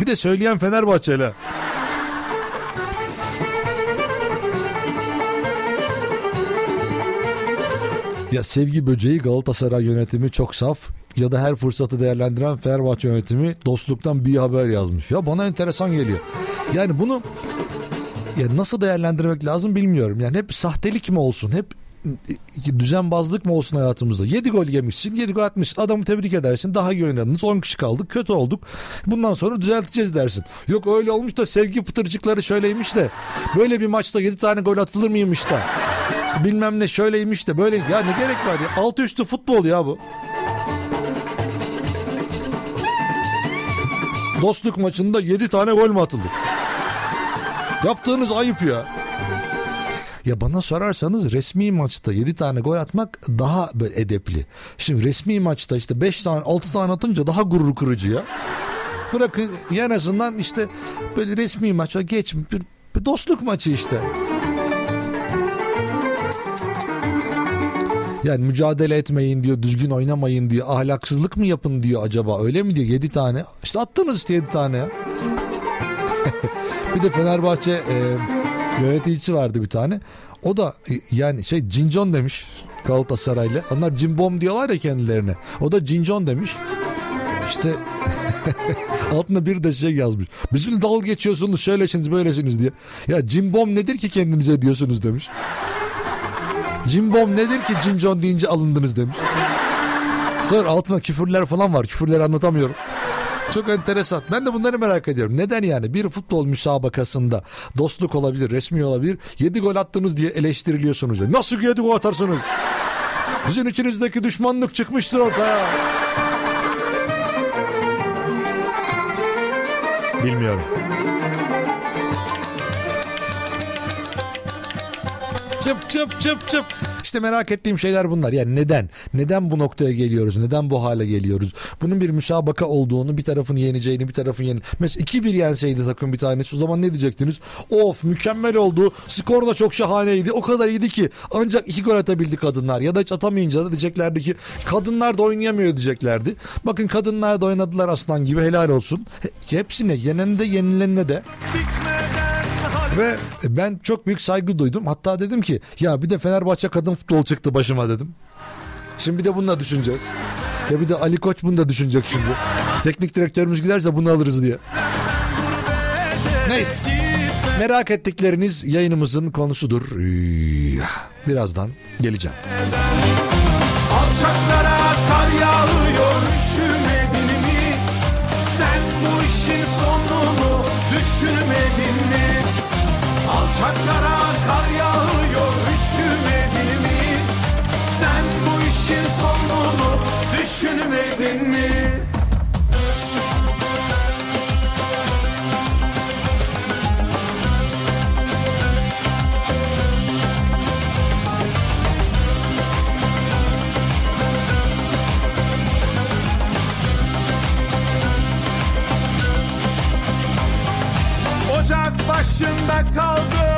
Bir de söyleyen Fenerbahçeli. Ya sevgi böceği Galatasaray yönetimi çok saf ya da her fırsatı değerlendiren Fenerbahçe yönetimi dostluktan bir haber yazmış. Ya bana enteresan geliyor. Yani bunu ya nasıl değerlendirmek lazım bilmiyorum. Yani hep sahtelik mi olsun? Hep düzenbazlık mı olsun hayatımızda? 7 gol yemişsin, 7 gol atmışsın. Adamı tebrik edersin. Daha iyi oynadınız. 10 kişi kaldık. Kötü olduk. Bundan sonra düzelteceğiz dersin. Yok öyle olmuş da sevgi pıtırcıkları şöyleymiş de. Böyle bir maçta 7 tane gol atılır mıymış da. İşte bilmem ne şöyleymiş de böyle. Ya ne gerek var ya? Altı üstü futbol ya bu. Dostluk maçında 7 tane gol mü atılır? Yaptığınız ayıp ya. Ya bana sorarsanız resmi maçta 7 tane gol atmak daha böyle edepli. Şimdi resmi maçta işte 5 tane 6 tane atınca daha gurur kırıcı ya. Bırakın en azından işte böyle resmi maça geç bir, bir dostluk maçı işte. Yani mücadele etmeyin diyor, düzgün oynamayın diyor, ahlaksızlık mı yapın diyor acaba öyle mi diyor 7 tane. İşte attınız işte 7 tane ya. *laughs* bir de Fenerbahçe e, yöneticisi vardı bir tane. O da e, yani şey Cincon demiş Galatasaraylı. Onlar Cimbom diyorlar ya kendilerine. O da Cincon demiş. İşte *laughs* altında bir de şey yazmış. Bizimle dalga geçiyorsunuz şöylesiniz böylesiniz diye. Ya Cimbom nedir ki kendinize diyorsunuz demiş. Cimbom nedir ki Cincon deyince alındınız demiş. Sonra altında küfürler falan var. Küfürleri anlatamıyorum. Çok enteresan. Ben de bunları merak ediyorum. Neden yani bir futbol müsabakasında dostluk olabilir, resmi olabilir. 7 gol attınız diye eleştiriliyorsunuz. Nasıl 7 gol atarsınız? Sizin içinizdeki düşmanlık çıkmıştır ortaya. Bilmiyorum. Çıp çıp çıp çıp. İşte merak ettiğim şeyler bunlar. Yani neden? Neden bu noktaya geliyoruz? Neden bu hale geliyoruz? Bunun bir müsabaka olduğunu, bir tarafın yeneceğini, bir tarafın yeni. Mesela 2-1 yenseydi takım bir tanesi o zaman ne diyecektiniz? Of mükemmel oldu. Skor da çok şahaneydi. O kadar iyiydi ki ancak iki gol atabildi kadınlar. Ya da hiç atamayınca da diyeceklerdi ki kadınlar da oynayamıyor diyeceklerdi. Bakın kadınlar da oynadılar aslan gibi helal olsun. He- Hepsine yenende yenilenene de ve ben çok büyük saygı duydum. Hatta dedim ki ya bir de Fenerbahçe kadın futbol çıktı başıma dedim. Şimdi bir de bununla düşüneceğiz. Ya bir de Ali Koç bunu da düşünecek şimdi. Teknik direktörümüz giderse bunu alırız diye. Neyse. Merak ettikleriniz yayınımızın konusudur. Birazdan geleceğim.
Alçaklara Alçaklara kar yağıyor üşümedin mi? Sen bu işin sonunu düşünmedin mi?
先
拜靠哥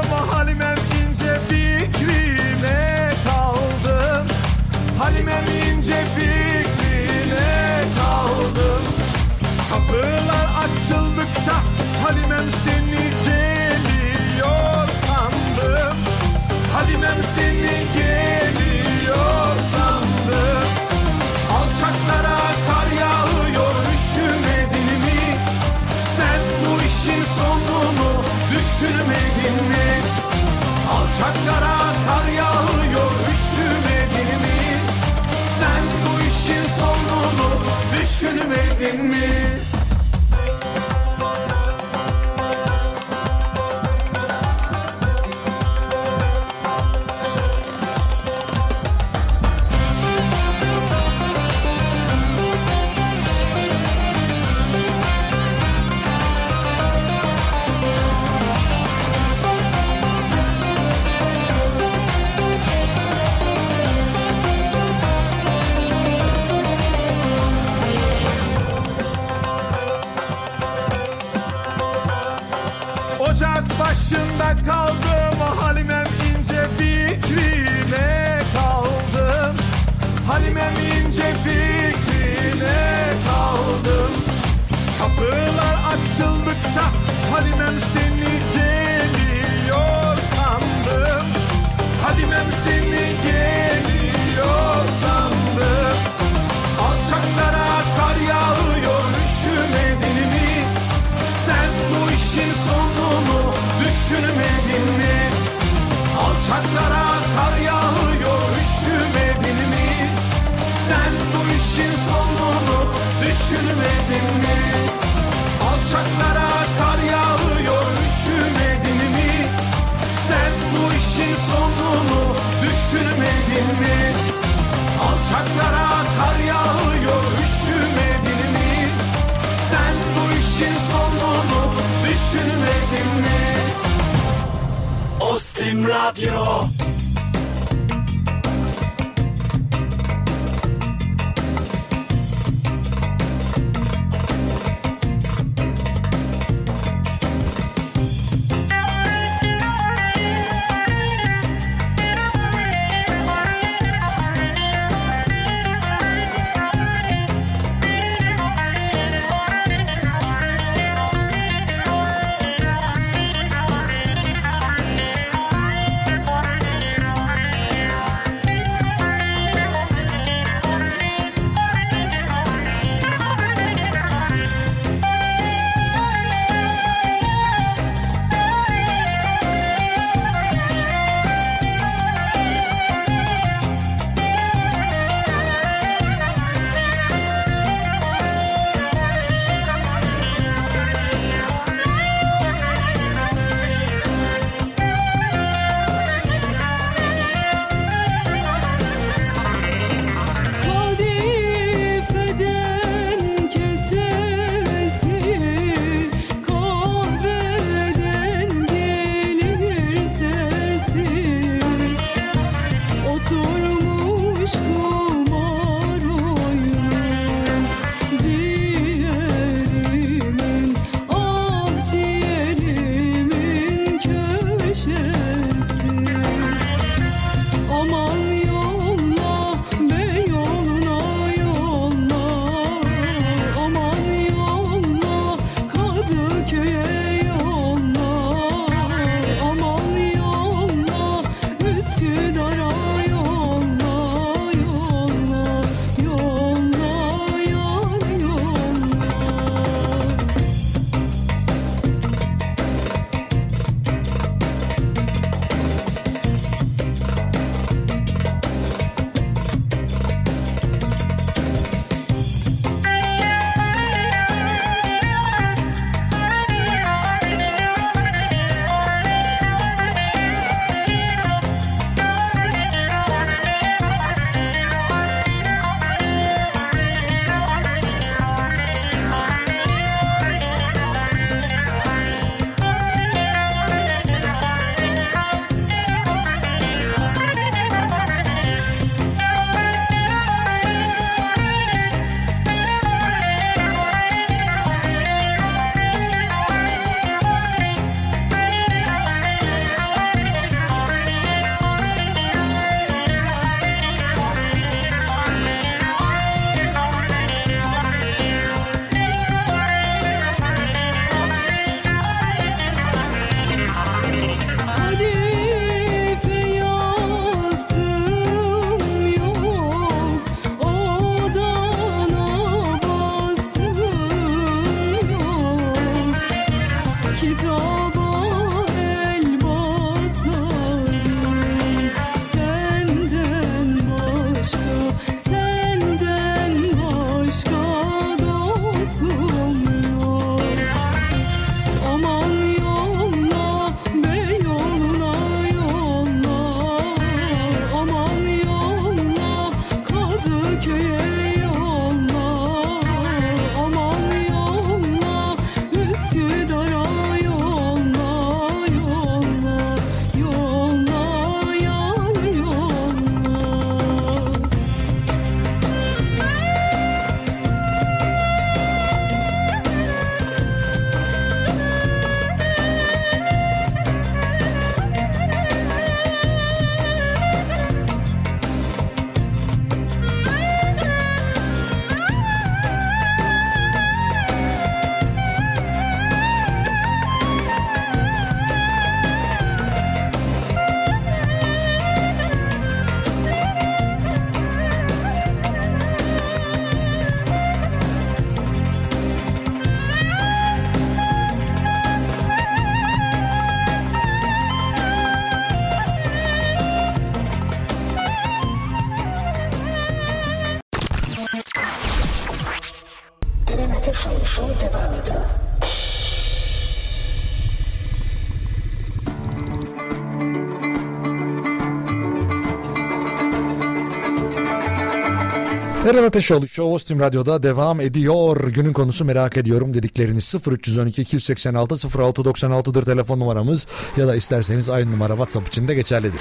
Eren Ateşoğlu Show Ostim Radyo'da devam ediyor. Günün konusu merak ediyorum dedikleriniz 0312 286 0696'dır telefon numaramız ya da isterseniz aynı numara WhatsApp için de geçerlidir. *laughs*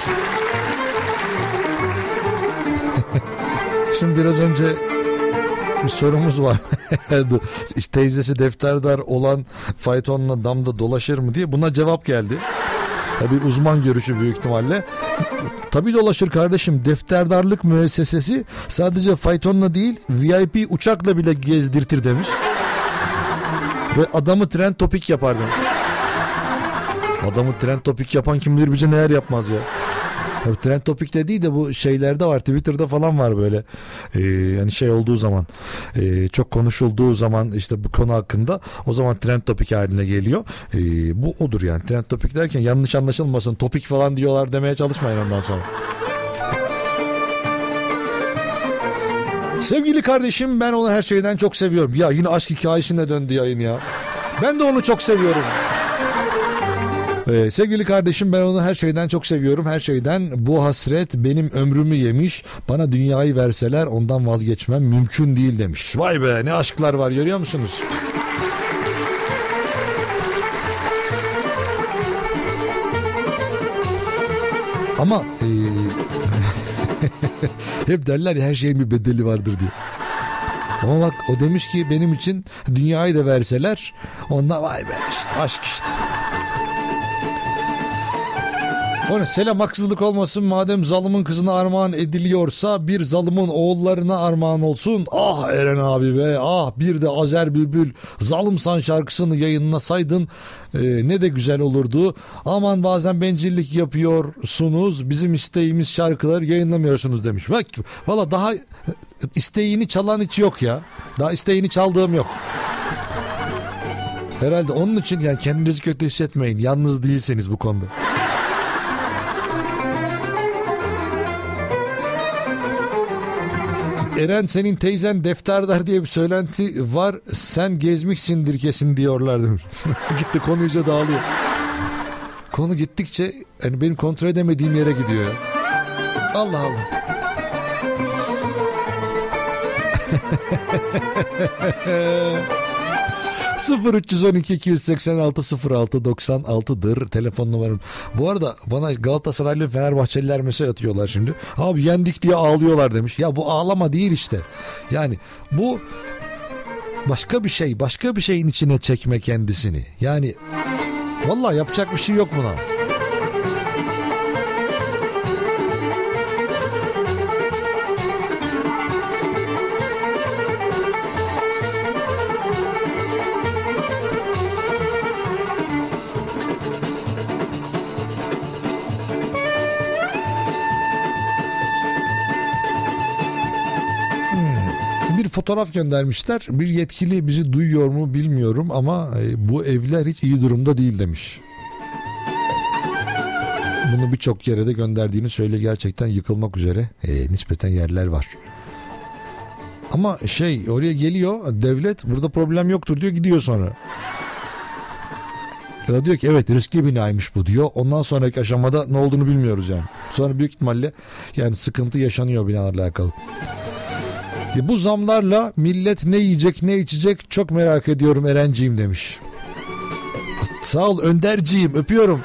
Şimdi biraz önce bir sorumuz var. *laughs* işte teyzesi defterdar olan faytonla damda dolaşır mı diye buna cevap geldi. Tabii uzman görüşü büyük ihtimalle. Tabii dolaşır kardeşim. Defterdarlık müessesesi sadece faytonla değil VIP uçakla bile gezdirtir demiş. Ve adamı trend topik yapar demiş. Adamı trend topik yapan kim bilir bize neler yapmaz ya. Trend topik de değil de bu şeylerde var Twitter'da falan var böyle ee, yani şey olduğu zaman ee, çok konuşulduğu zaman işte bu konu hakkında o zaman trend topik haline geliyor Ee, bu odur yani trend topik derken yanlış anlaşılmasın topik falan diyorlar demeye çalışmayın ondan sonra. Sevgili kardeşim ben onu her şeyden çok seviyorum. Ya yine aşk hikayesine döndü yayın ya. Ben de onu çok seviyorum. Ee, sevgili kardeşim ben onu her şeyden çok seviyorum. Her şeyden bu hasret benim ömrümü yemiş. Bana dünyayı verseler ondan vazgeçmem mümkün değil demiş. Vay be ne aşklar var görüyor musunuz? Ama ee, *laughs* hep derler ya her şeyin bir bedeli vardır diye. Ama bak o demiş ki benim için dünyayı da verseler ondan vay be işte aşk işte. O ne selam haksızlık olmasın madem zalımın kızına armağan ediliyorsa bir zalımın oğullarına armağan olsun. Ah Eren abi be ah bir de Azer Bülbül zalımsan şarkısını yayınlasaydın e, ne de güzel olurdu. Aman bazen bencillik yapıyorsunuz bizim isteğimiz şarkıları yayınlamıyorsunuz demiş. Bak valla daha isteğini çalan hiç yok ya. Daha isteğini çaldığım yok. Herhalde onun için yani kendinizi kötü hissetmeyin. Yalnız değilsiniz bu konuda. Eren senin teyzen defterdar diye bir söylenti var. Sen gezmişsindir kesin diyorlar demiş. *laughs* Gitti konu iyice dağılıyor. Konu gittikçe yani benim kontrol edemediğim yere gidiyor ya. Allah Allah. *laughs* Sıfır 312 286 06 96'dır telefon numaram. Bu arada bana Galatasaraylı Fenerbahçeliler mesaj atıyorlar şimdi. Abi yendik diye ağlıyorlar demiş. Ya bu ağlama değil işte. Yani bu başka bir şey, başka bir şeyin içine çekme kendisini. Yani vallahi yapacak bir şey yok buna. Fotoğraf göndermişler. Bir yetkili bizi duyuyor mu bilmiyorum ama e, bu evler hiç iyi durumda değil demiş. Bunu birçok yere de gönderdiğini söyle gerçekten yıkılmak üzere e, nispeten yerler var. Ama şey oraya geliyor devlet burada problem yoktur diyor gidiyor sonra. Ya da diyor ki evet riskli binaymış bu diyor. Ondan sonraki aşamada ne olduğunu bilmiyoruz yani. Sonra büyük ihtimalle yani sıkıntı yaşanıyor binalarla alakalı. Bu zamlarla millet ne yiyecek ne içecek çok merak ediyorum Erenciğim demiş. Sağ ol Önderciğim öpüyorum.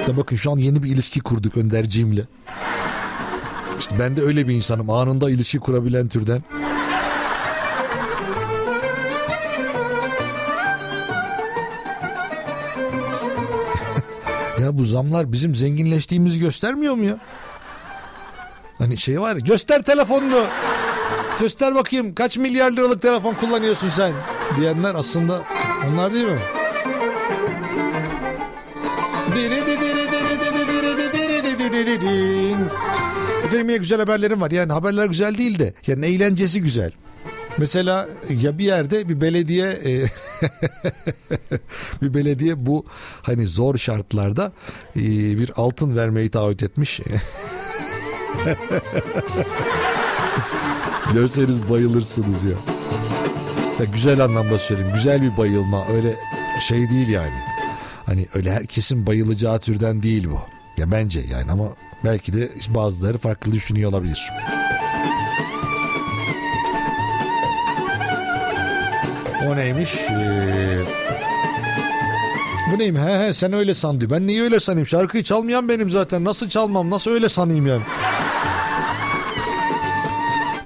İşte bakın şu an yeni bir ilişki kurduk Önderciğimle. İşte ben de öyle bir insanım anında ilişki kurabilen türden. *laughs* ya bu zamlar bizim zenginleştiğimizi göstermiyor mu ya? Hani şey var ya, göster telefonunu. Göster bakayım kaç milyar liralık telefon kullanıyorsun sen diyenler aslında onlar değil mi? Efendim yine güzel haberlerim var. Yani haberler güzel değil de yani eğlencesi güzel. Mesela ya bir yerde bir belediye e, bir belediye bu hani zor şartlarda e, bir altın vermeyi taahhüt etmiş. *laughs* Görseniz bayılırsınız ya. Ya güzel anlamda söyleyeyim. Güzel bir bayılma. Öyle şey değil yani. Hani öyle herkesin bayılacağı türden değil bu. Ya bence yani ama belki de bazıları farklı düşünüyor olabilir. O neymiş? Ee, bu neyim? He he sen öyle san diyor. Ben niye öyle sanayım? Şarkıyı çalmayan benim zaten. Nasıl çalmam? Nasıl öyle sanayım yani?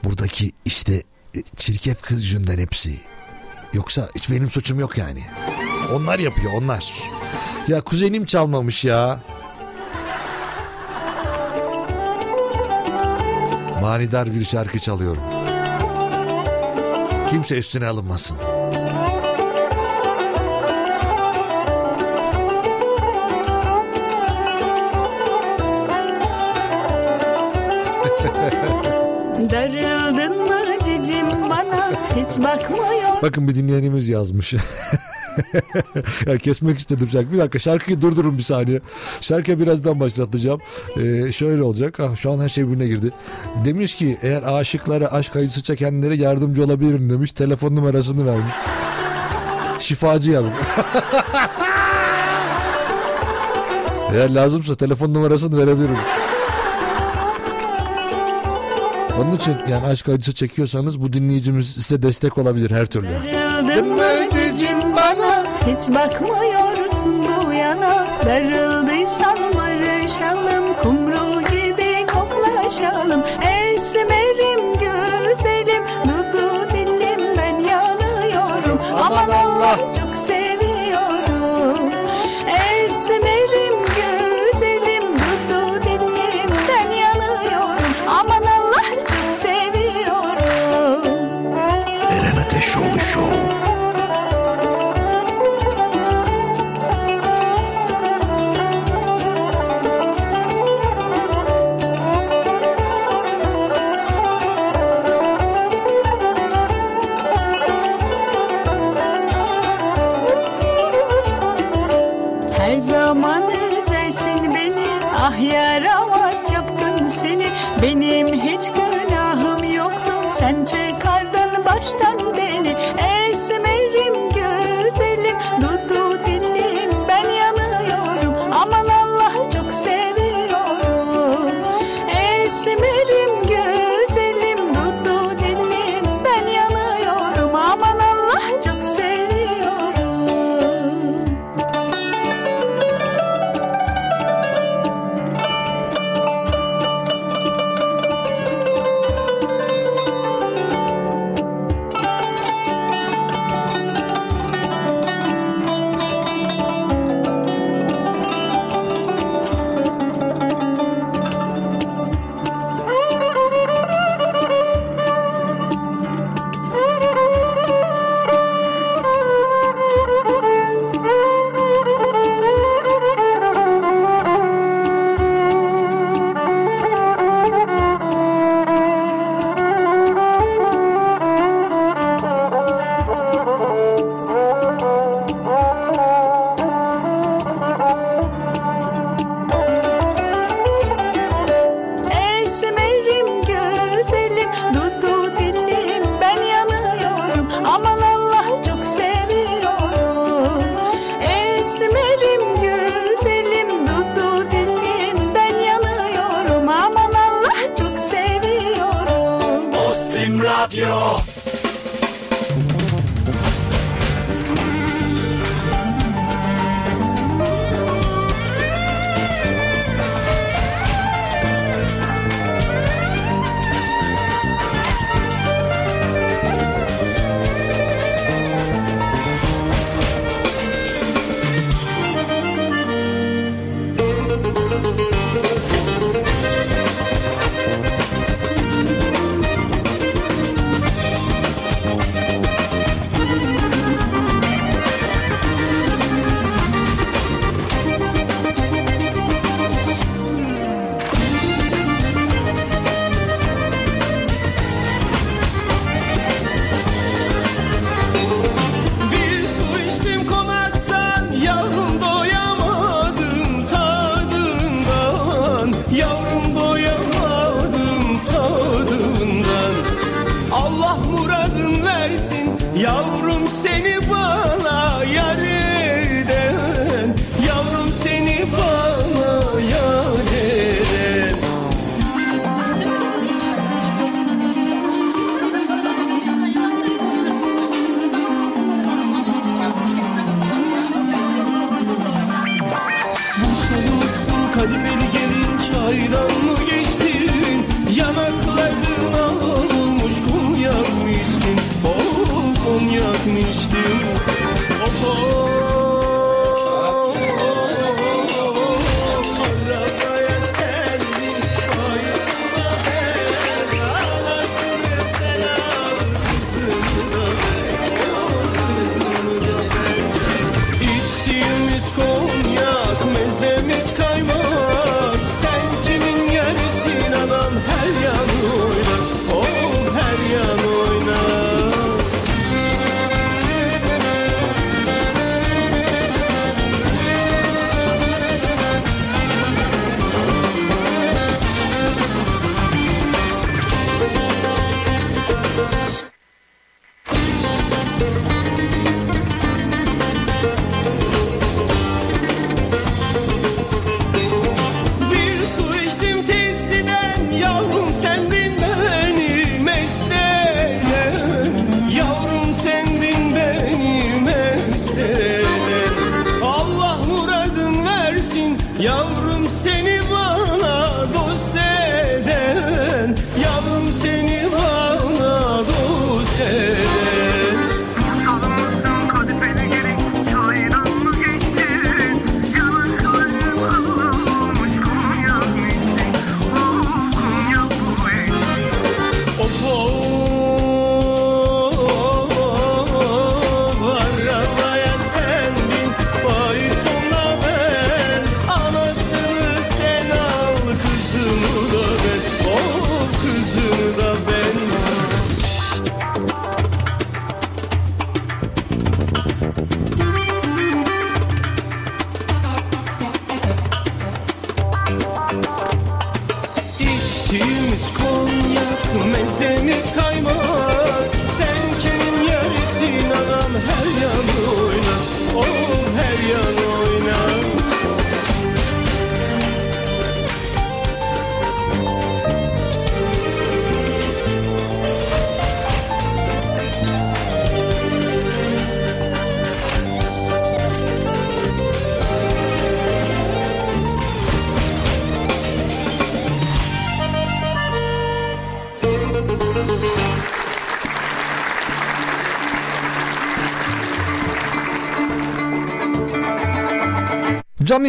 Buradaki işte e, çirkef kız yüzünden hepsi. Yoksa hiç benim suçum yok yani. Onlar yapıyor onlar. Ya kuzenim çalmamış ya. Manidar bir şarkı çalıyorum. Kimse üstüne alınmasın. *laughs*
Darıldın mı cicim bana hiç bakmıyor
Bakın bir dinleyenimiz yazmış. *laughs* ya kesmek istedim şarkı. Bir dakika şarkıyı durdurun bir saniye. Şarkıyı birazdan başlatacağım. Ee, şöyle olacak. Ah, şu an her şey birbirine girdi. Demiş ki eğer aşıklara aşk acısı çekenlere yardımcı olabilirim demiş. Telefon numarasını vermiş. Şifacı yazmış. *laughs* eğer lazımsa telefon numarasını verebilirim. Onun için yani aşk acısı çekiyorsanız bu dinleyicimiz size destek olabilir her türlü.
Darıldın mı cicim bana. hiç bakmıyorsun bu yana. Darıldıysan barışalım kumru gibi koklaşalım. Esmerim yoktu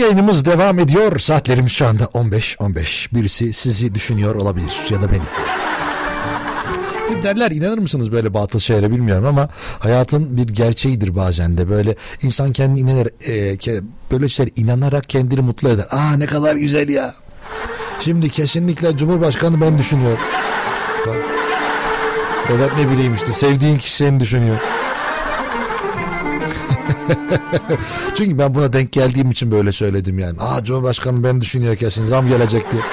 yayınımız devam ediyor. Saatlerimiz şu anda 15-15. Birisi sizi düşünüyor olabilir ya da beni. Derler inanır mısınız böyle batıl şeylere bilmiyorum ama hayatın bir gerçeğidir bazen de böyle insan kendini inanır e, böyle şeyler inanarak kendini mutlu eder. Aa ne kadar güzel ya. Şimdi kesinlikle Cumhurbaşkanı ben düşünüyor. Bak. Evet ne bileyim işte sevdiğin kişi seni düşünüyor. *laughs* Çünkü ben buna denk geldiğim için böyle söyledim yani. Aa Cumhurbaşkanı ben düşünüyor kesin zam gelecek diye. *laughs*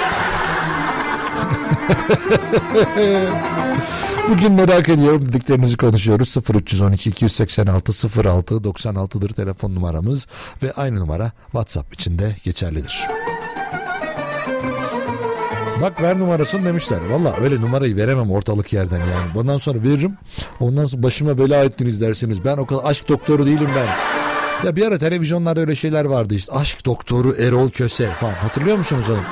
Bugün merak ediyorum dediklerinizi konuşuyoruz. 0312 286 06 96'dır telefon numaramız ve aynı numara WhatsApp için de geçerlidir. Bak ver numarasını demişler. Valla öyle numarayı veremem ortalık yerden yani. Bundan sonra veririm. Ondan sonra başıma bela ettiniz dersiniz. Ben o kadar aşk doktoru değilim ben. Ya bir ara televizyonlarda öyle şeyler vardı işte. Aşk doktoru Erol Köse falan. Hatırlıyor musunuz onu?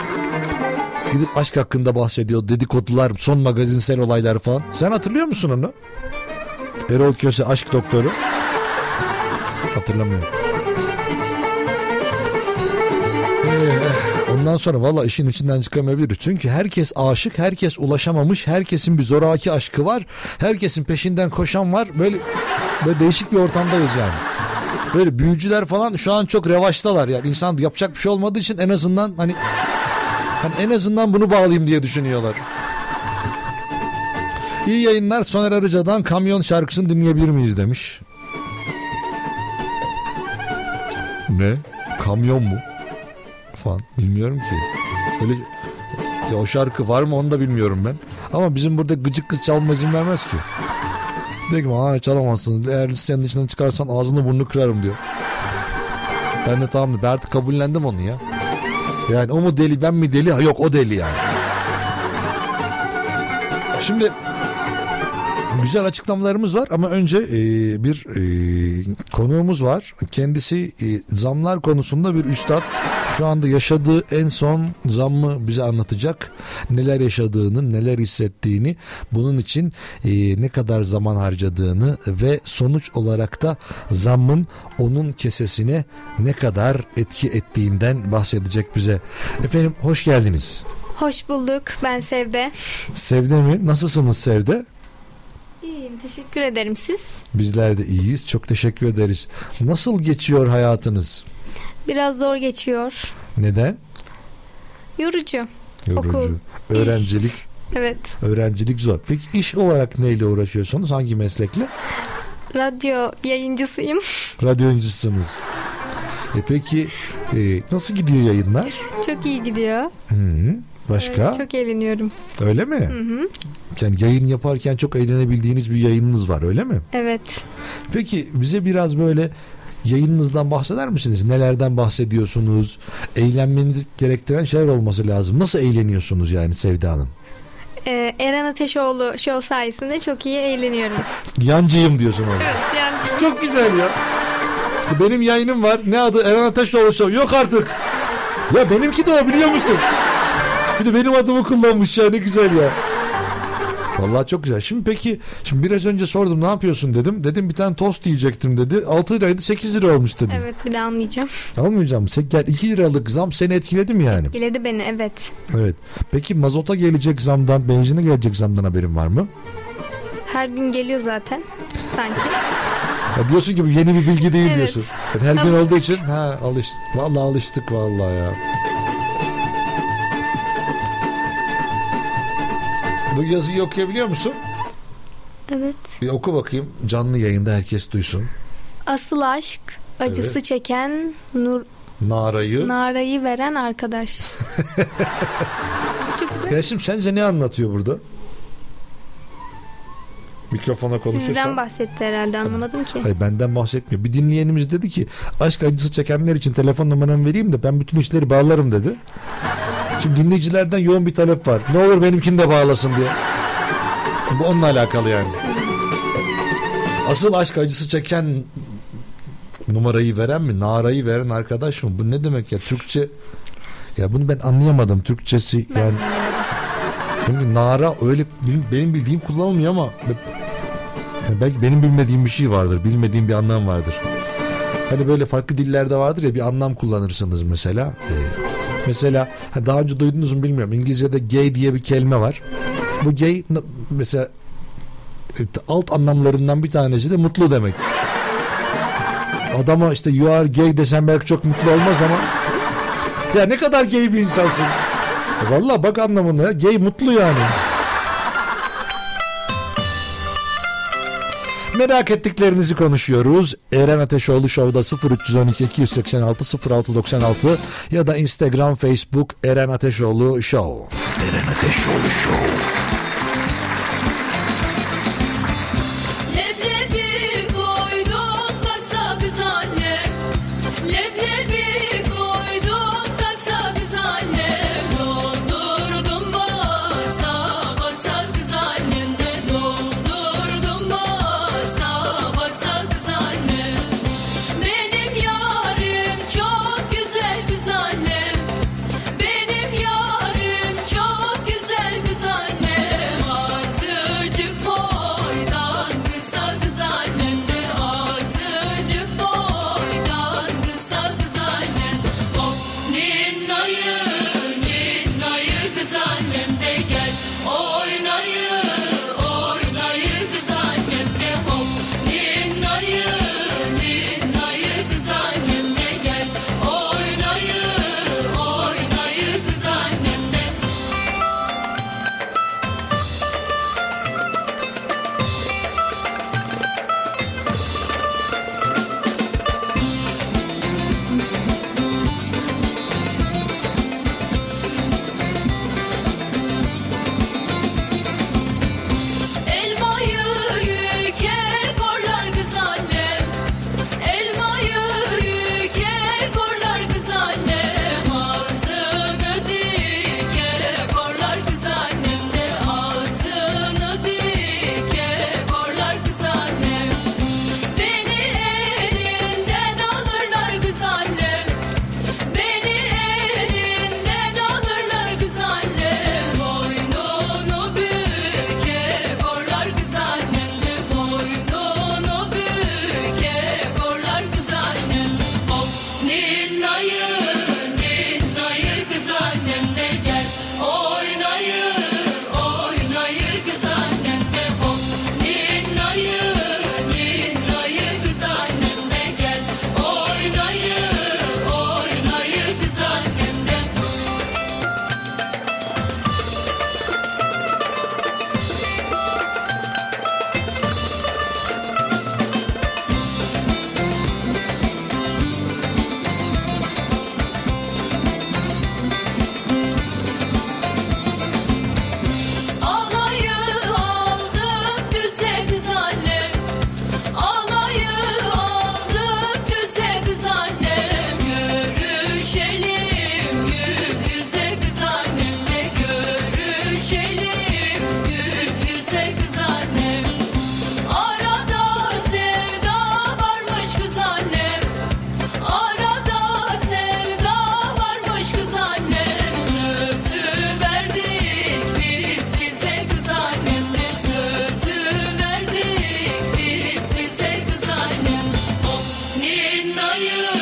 Gidip aşk hakkında bahsediyor. Dedikodular, son magazinsel olaylar falan. Sen hatırlıyor musun onu? Erol Köse aşk doktoru. Hatırlamıyorum. Ondan sonra valla işin içinden çıkamayabilir. Çünkü herkes aşık, herkes ulaşamamış, herkesin bir zoraki aşkı var. Herkesin peşinden koşan var. Böyle böyle değişik bir ortamdayız yani. Böyle büyücüler falan şu an çok revaçtalar yani. İnsan yapacak bir şey olmadığı için en azından hani hani en azından bunu bağlayayım diye düşünüyorlar. İyi yayınlar Soner Arıca'dan kamyon şarkısını dinleyebilir miyiz demiş. Ne? Kamyon mu? Falan bilmiyorum ki. Öyle ya o şarkı var mı onu da bilmiyorum ben. Ama bizim burada gıcık kız çalma izin vermez ki. Diyor ki bana hiç alamazsınız. Eğer listenin içinden çıkarsan ağzını burnunu kırarım diyor. Ben de tamam ben artık kabullendim onu ya. Yani o mu deli ben mi deli? Ha, Yok o deli yani. Şimdi güzel açıklamalarımız var ama önce e, bir e, konuğumuz var. Kendisi e, zamlar konusunda bir üstad. Şu anda yaşadığı en son zammı bize anlatacak. Neler yaşadığını, neler hissettiğini, bunun için e, ne kadar zaman harcadığını ve sonuç olarak da zammın onun kesesine ne kadar etki ettiğinden bahsedecek bize. Efendim hoş geldiniz.
Hoş bulduk. Ben Sevde.
Sevde mi? Nasılsınız Sevde?
İyiyim. Teşekkür ederim siz.
Bizler de iyiyiz. Çok teşekkür ederiz. Nasıl geçiyor hayatınız?
Biraz zor geçiyor.
Neden?
Yorucu.
Yorucu.
Okul,
Öğrencilik.
Evet.
Öğrencilik zor. Peki iş olarak neyle uğraşıyorsunuz? Hangi meslekle?
Radyo yayıncısıyım.
Radyocusunuz. E peki e, nasıl gidiyor yayınlar?
Çok iyi gidiyor.
Hı -hı. Başka?
Evet, çok eğleniyorum.
Öyle mi?
Hı hı.
Yani yayın yaparken çok eğlenebildiğiniz bir yayınınız var öyle mi?
Evet.
Peki bize biraz böyle yayınınızdan bahseder misiniz? Nelerden bahsediyorsunuz? Eğlenmenizi gerektiren şeyler olması lazım. Nasıl eğleniyorsunuz yani Sevda Hanım?
Ee, Eren Ateşoğlu show sayesinde çok iyi eğleniyorum.
Yancıyım diyorsun ona.
Evet yancıyım.
Çok güzel ya. İşte benim yayınım var. Ne adı? Eren Ateşoğlu Show. Yok artık. Ya benimki de o biliyor musun? Bir de benim adımı kullanmış ya ne güzel ya. Vallahi çok güzel. Şimdi peki şimdi biraz önce sordum ne yapıyorsun dedim. Dedim bir tane tost yiyecektim dedi. 6 liraydı 8 lira olmuş dedim.
Evet bir de almayacağım.
Almayacağım. Sek- Gel 2 liralık zam seni etkiledi mi yani?
Diledi beni evet.
Evet. Peki mazota gelecek zamdan, benzine gelecek zamdan haberin var mı?
Her gün geliyor zaten sanki.
Ya diyorsun ki bu yeni bir bilgi değil
Evet.
diyorsun. Yani her gün olduğu için ha alıştık. Vallahi alıştık vallahi ya. Bu yazıyı okuyabiliyor musun?
Evet.
Bir oku bakayım. Canlı yayında herkes duysun.
Asıl aşk acısı
Evet.
çeken nur
Narayı.
narayı veren arkadaş. *laughs*
ya şimdi sence ne anlatıyor burada? Mikrofona konuşursan.
Sizden bahsetti herhalde anlamadım ki.
Hayır benden bahsetmiyor. Bir dinleyenimiz dedi ki aşk acısı çekenler için telefon numaramı vereyim de ben bütün işleri bağlarım dedi. Şimdi dinleyicilerden yoğun bir talep var. Ne olur benimkini de bağlasın diye. Bu onunla alakalı yani. Asıl aşk acısı çeken numarayı veren mi? Narayı veren arkadaş mı? Bu ne demek ya? Türkçe ya bunu ben anlayamadım. Türkçesi yani çünkü nara öyle benim, bildiğim kullanılmıyor ama belki benim bilmediğim bir şey vardır. Bilmediğim bir anlam vardır. Hani böyle farklı dillerde vardır ya bir anlam kullanırsınız mesela. Ee, mesela ha, daha önce duydunuz mu bilmiyorum. İngilizce'de gay diye bir kelime var. Bu gay mesela e, alt anlamlarından bir tanesi de mutlu demek. Adama işte you are gay desem belki çok mutlu olmaz ama ya ne kadar gay bir insansın. E, Vallahi bak anlamına. Gay mutlu yani. Merak ettiklerinizi konuşuyoruz. Eren Ateşoğlu Show'da 0312 286 0696 ya da Instagram, Facebook Eren Ateşoğlu Show.
Eren Ateşoğlu Show.
you.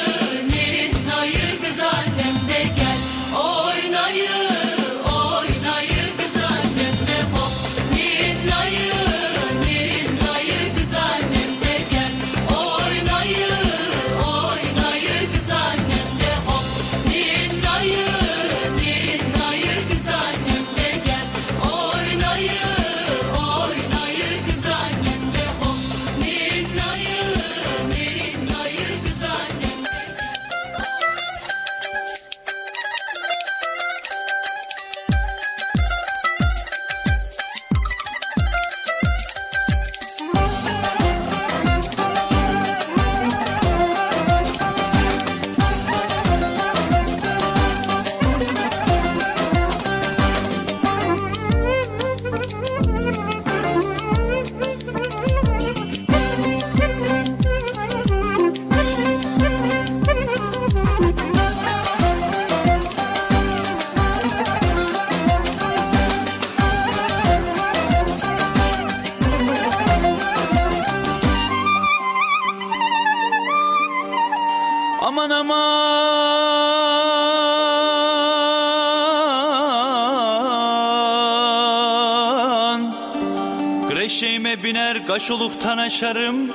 Biner kaşoluktan aşarım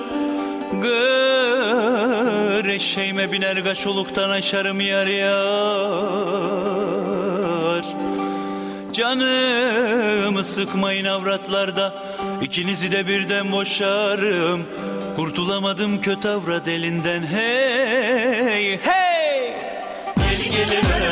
Greşeğime biner kaşoluktan aşarım yar yar. Canımı sıkmayın avratlarda ikinizi de birden boşarım. Kurtulamadım kötü avrat elinden hey hey. Gel geliver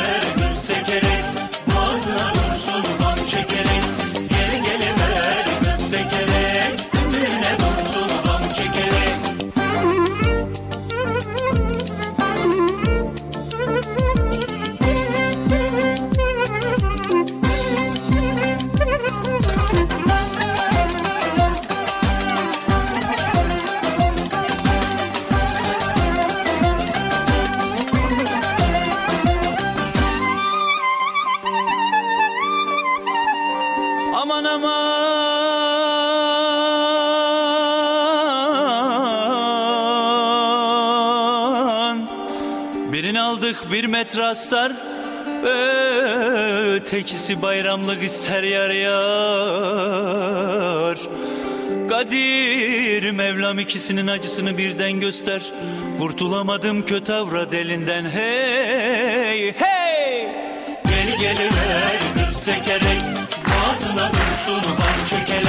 astar Ötekisi bayramlık ister yar yar. Kadir Mevlam ikisinin acısını birden göster. Kurtulamadım kötü avrat elinden hey hey. Gel geliver kız sekerek Boğazına dursun ham çekelek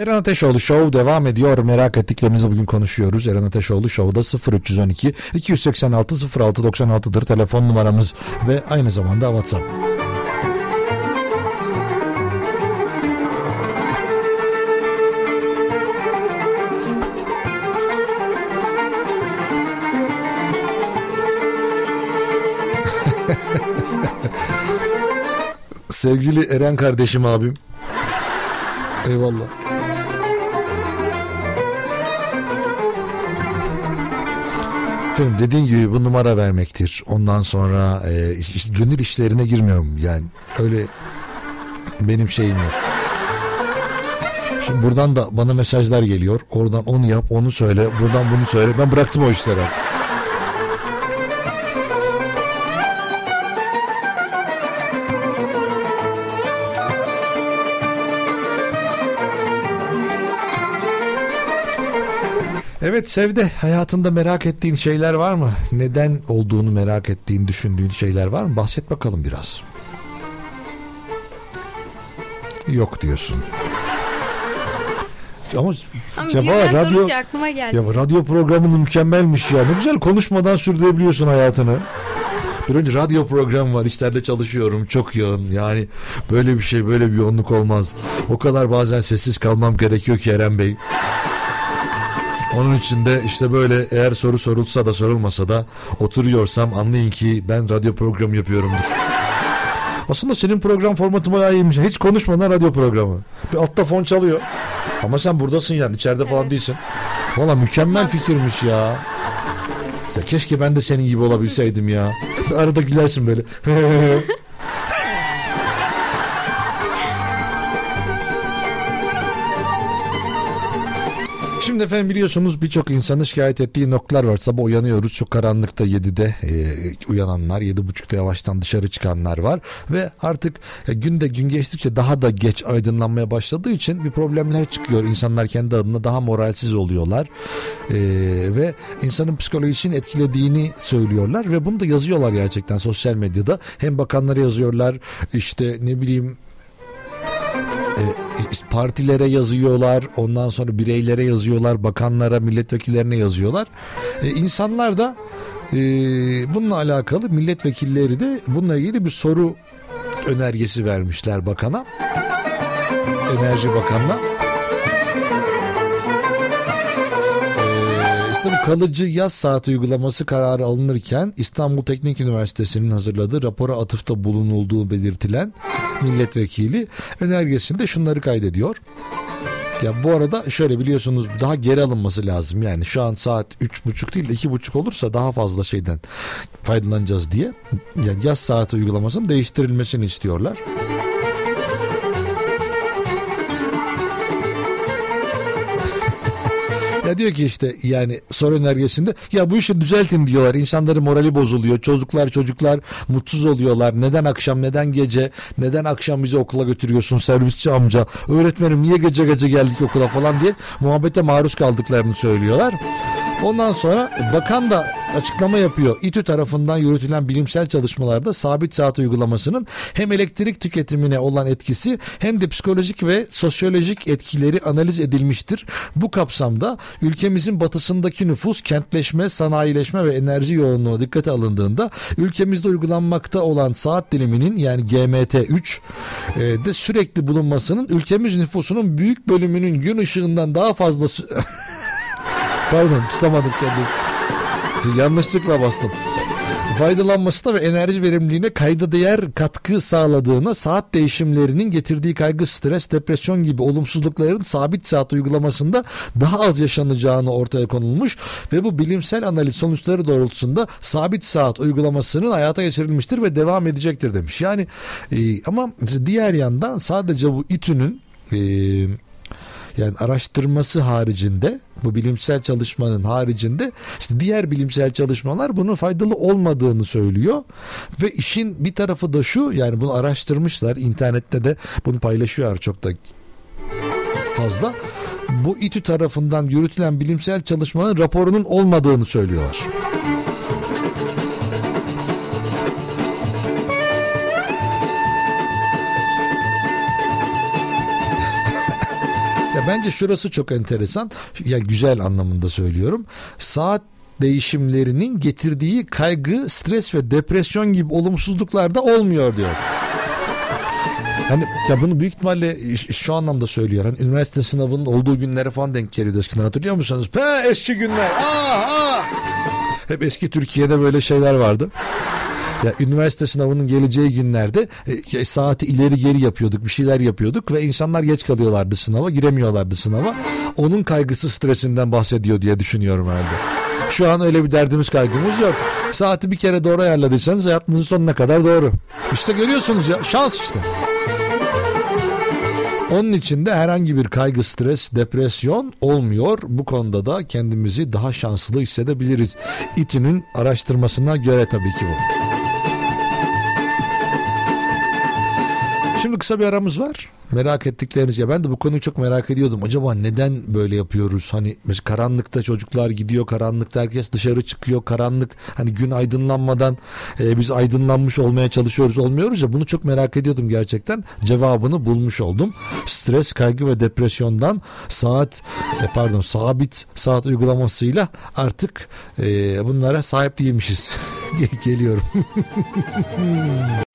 Eren Ateşoğlu Show devam ediyor. Merak ettiklerimizi bugün konuşuyoruz. Eren Ateşoğlu Show'da 0312 286 0696'dır telefon numaramız ve aynı zamanda WhatsApp. *laughs* Sevgili Eren kardeşim abim. Eyvallah. Efendim dediğin gibi bu numara vermektir. Ondan sonra e, işte gönül işlerine girmiyorum. Yani öyle benim şeyim yok. Şimdi buradan da bana mesajlar geliyor. Oradan onu yap, onu söyle, buradan bunu söyle. Ben bıraktım o işleri artık. Evet Sevde hayatında merak ettiğin şeyler var mı? Neden olduğunu merak ettiğin, düşündüğün şeyler var mı? Bahset bakalım biraz. Yok diyorsun. Ama,
Ama
ya radyo,
aklıma geldi.
ya radyo programının mükemmelmiş ya. Ne güzel konuşmadan sürdürebiliyorsun hayatını. Bir önce radyo programı var. İşlerde çalışıyorum. Çok yoğun. Yani böyle bir şey, böyle bir yoğunluk olmaz. O kadar bazen sessiz kalmam gerekiyor ki Eren Bey. Onun için de işte böyle eğer soru sorulsa da sorulmasa da oturuyorsam anlayın ki ben radyo programı yapıyorumdur. Aslında senin program formatı bayağı iyiymiş. Hiç konuşmadan radyo programı. Bir altta fon çalıyor. Ama sen buradasın yani içeride falan değilsin. Valla mükemmel fikirmiş ya. Ya keşke ben de senin gibi olabilseydim ya. Arada gülersin böyle. *laughs* Şimdi efendim biliyorsunuz birçok insanın şikayet ettiği noktalar var. Sabah uyanıyoruz çok karanlıkta 7'de e, uyananlar 7.30'da yavaştan dışarı çıkanlar var. Ve artık e, günde gün geçtikçe daha da geç aydınlanmaya başladığı için bir problemler çıkıyor. İnsanlar kendi adına daha moralsiz oluyorlar. E, ve insanın psikolojisini etkilediğini söylüyorlar. Ve bunu da yazıyorlar gerçekten sosyal medyada. Hem bakanlara yazıyorlar işte ne bileyim partilere yazıyorlar ondan sonra bireylere yazıyorlar bakanlara milletvekillerine yazıyorlar. E, insanlar da e, bununla alakalı milletvekilleri de bununla ilgili bir soru önergesi vermişler bakana enerji bakanına Bu kalıcı yaz saati uygulaması kararı alınırken İstanbul Teknik Üniversitesi'nin hazırladığı rapora atıfta bulunulduğu belirtilen milletvekili önergesinde şunları kaydediyor. Ya bu arada şöyle biliyorsunuz daha geri alınması lazım. Yani şu an saat üç buçuk değil de iki buçuk olursa daha fazla şeyden faydalanacağız diye. Yani yaz saati uygulamasının değiştirilmesini istiyorlar. Ya diyor ki işte yani soru önergesinde ya bu işi düzeltin diyorlar. İnsanların morali bozuluyor. Çocuklar çocuklar mutsuz oluyorlar. Neden akşam neden gece neden akşam bizi okula götürüyorsun servisçi amca. Öğretmenim niye gece gece geldik okula falan diye muhabbete maruz kaldıklarını söylüyorlar. Ondan sonra bakan da açıklama yapıyor. İTÜ tarafından yürütülen bilimsel çalışmalarda sabit saat uygulamasının hem elektrik tüketimine olan etkisi hem de psikolojik ve sosyolojik etkileri analiz edilmiştir. Bu kapsamda ülkemizin batısındaki nüfus, kentleşme, sanayileşme ve enerji yoğunluğu dikkate alındığında ülkemizde uygulanmakta olan saat diliminin yani GMT3 e, de sürekli bulunmasının ülkemiz nüfusunun büyük bölümünün gün ışığından daha fazla *laughs* Pardon tutamadım kendimi. Yanlışlıkla bastım. Faydalanmasına ve enerji verimliliğine kayda değer katkı sağladığına saat değişimlerinin getirdiği kaygı, stres, depresyon gibi olumsuzlukların sabit saat uygulamasında daha az yaşanacağını ortaya konulmuş ve bu bilimsel analiz sonuçları doğrultusunda sabit saat uygulamasının hayata geçirilmiştir ve devam edecektir demiş. Yani e, ama diğer yandan sadece bu İTÜ'nün e, yani araştırması haricinde bu bilimsel çalışmanın haricinde işte diğer bilimsel çalışmalar bunun faydalı olmadığını söylüyor ve işin bir tarafı da şu yani bunu araştırmışlar internette de bunu paylaşıyorlar çok da fazla bu İTÜ tarafından yürütülen bilimsel çalışmanın raporunun olmadığını söylüyorlar. Ya bence şurası çok enteresan. Ya güzel anlamında söylüyorum. Saat değişimlerinin getirdiği kaygı, stres ve depresyon gibi olumsuzluklar da olmuyor diyor. Hani ya bunu büyük ihtimalle şu anlamda söylüyor. Hani üniversite sınavının olduğu günlere falan denk geliyordu eskiden hatırlıyor musunuz? Pe eski günler. Ah, ah. Hep eski Türkiye'de böyle şeyler vardı. Ya üniversite sınavının geleceği günlerde e, saati ileri geri yapıyorduk, bir şeyler yapıyorduk ve insanlar geç kalıyorlardı sınava, giremiyorlardı sınava. Onun kaygısı, stresinden bahsediyor diye düşünüyorum herhalde. Şu an öyle bir derdimiz kaygımız yok. Saati bir kere doğru ayarladıysanız hayatınızın sonuna kadar doğru. İşte görüyorsunuz ya şans işte. Onun için de herhangi bir kaygı, stres, depresyon olmuyor. Bu konuda da kendimizi daha şanslı hissedebiliriz. İTÜ'nün araştırmasına göre tabii ki bu. Şimdi kısa bir aramız var. Merak ettikleriniz ya ben de bu konuyu çok merak ediyordum. Acaba neden böyle yapıyoruz? Hani mesela karanlıkta çocuklar gidiyor, karanlıkta herkes dışarı çıkıyor, karanlık hani gün aydınlanmadan e, biz aydınlanmış olmaya çalışıyoruz, olmuyoruz ya bunu çok merak ediyordum gerçekten. Cevabını bulmuş oldum. Stres, kaygı ve depresyondan saat e, pardon sabit saat uygulamasıyla artık e, bunlara sahip değilmişiz. *laughs* Geliyorum. *laughs*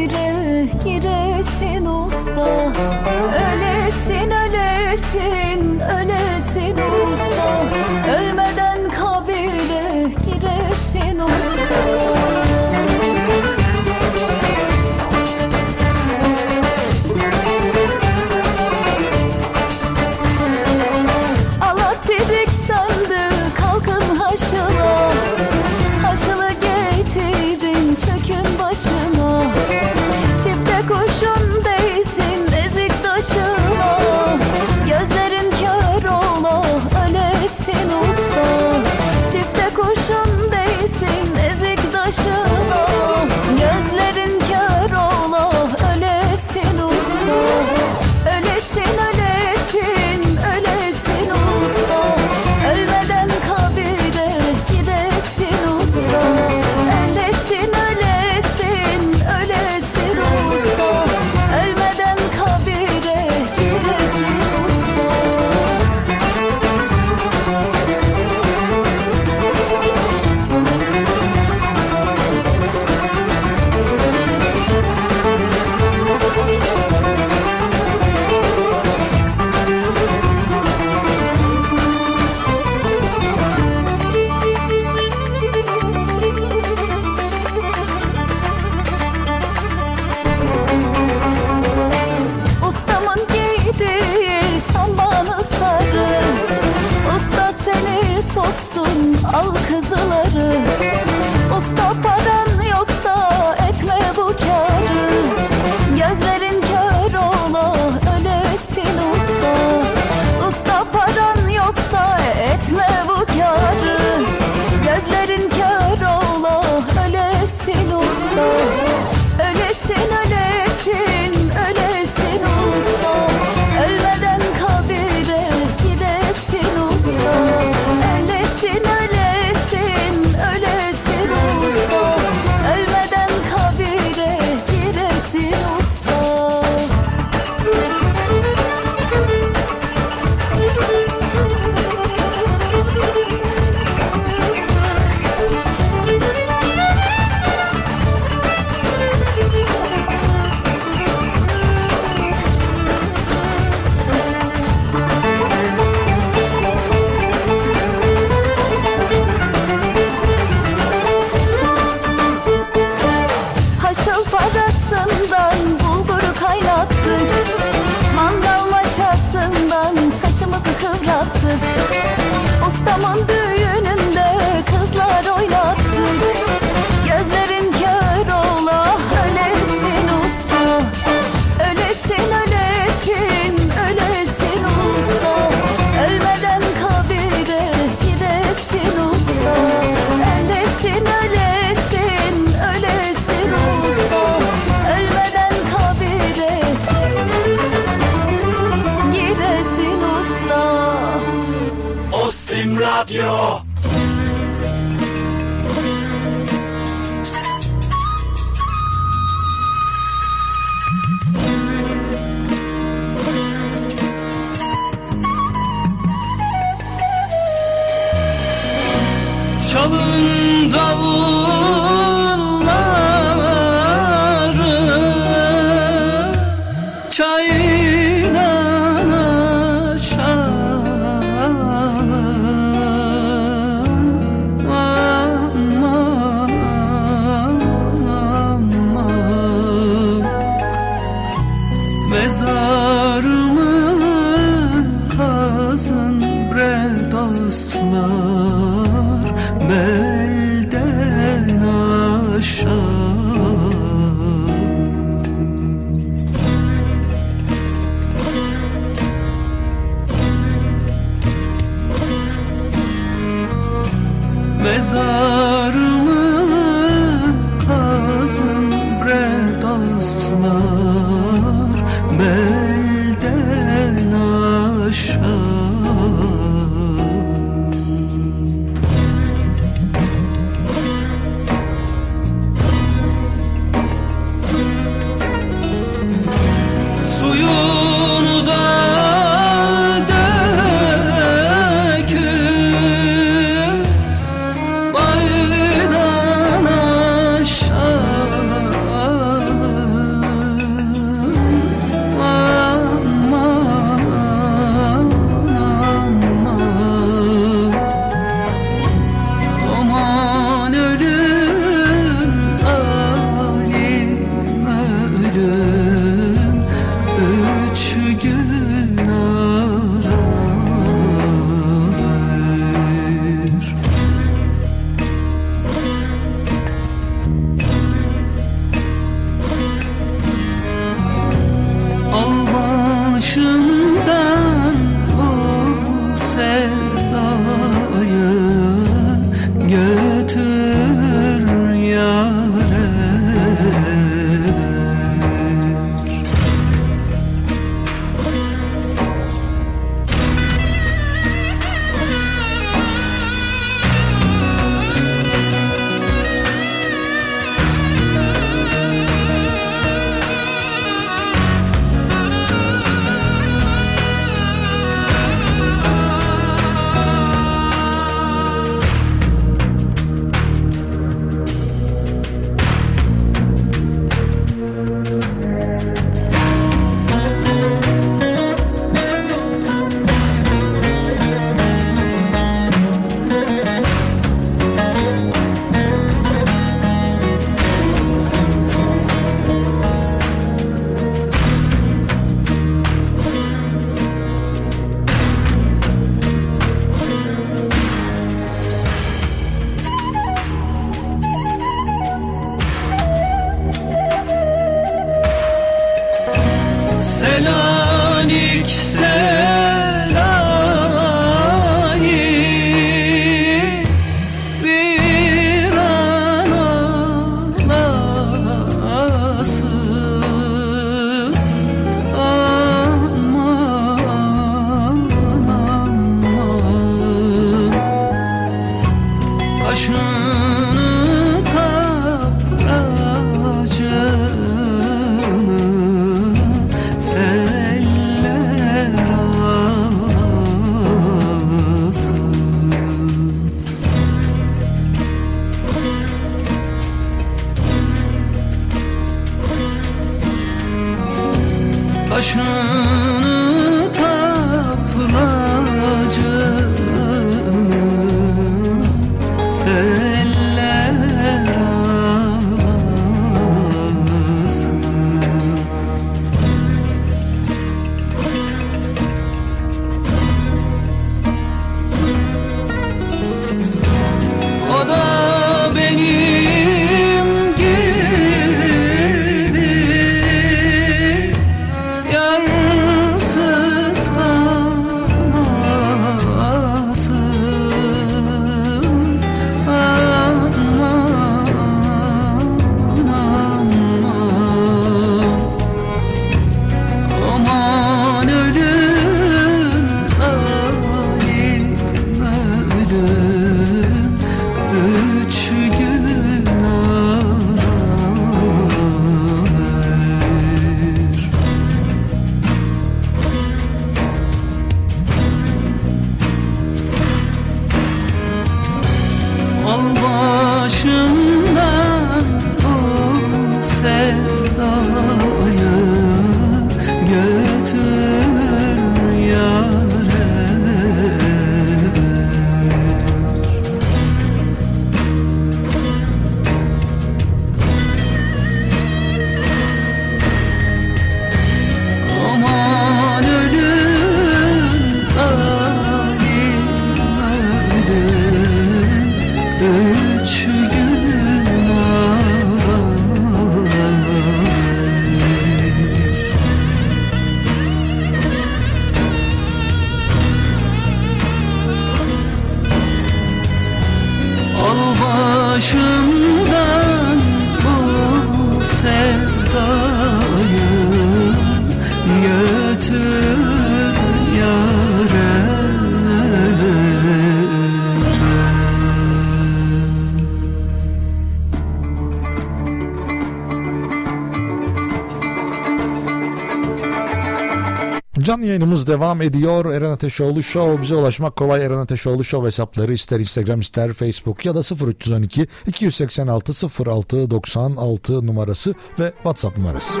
Yayınımız devam ediyor. Eren Ateşoğlu Show. Bize ulaşmak kolay. Eren Ateşoğlu Show hesapları ister Instagram ister Facebook ya da 0312 286 06 96 numarası ve WhatsApp numarası.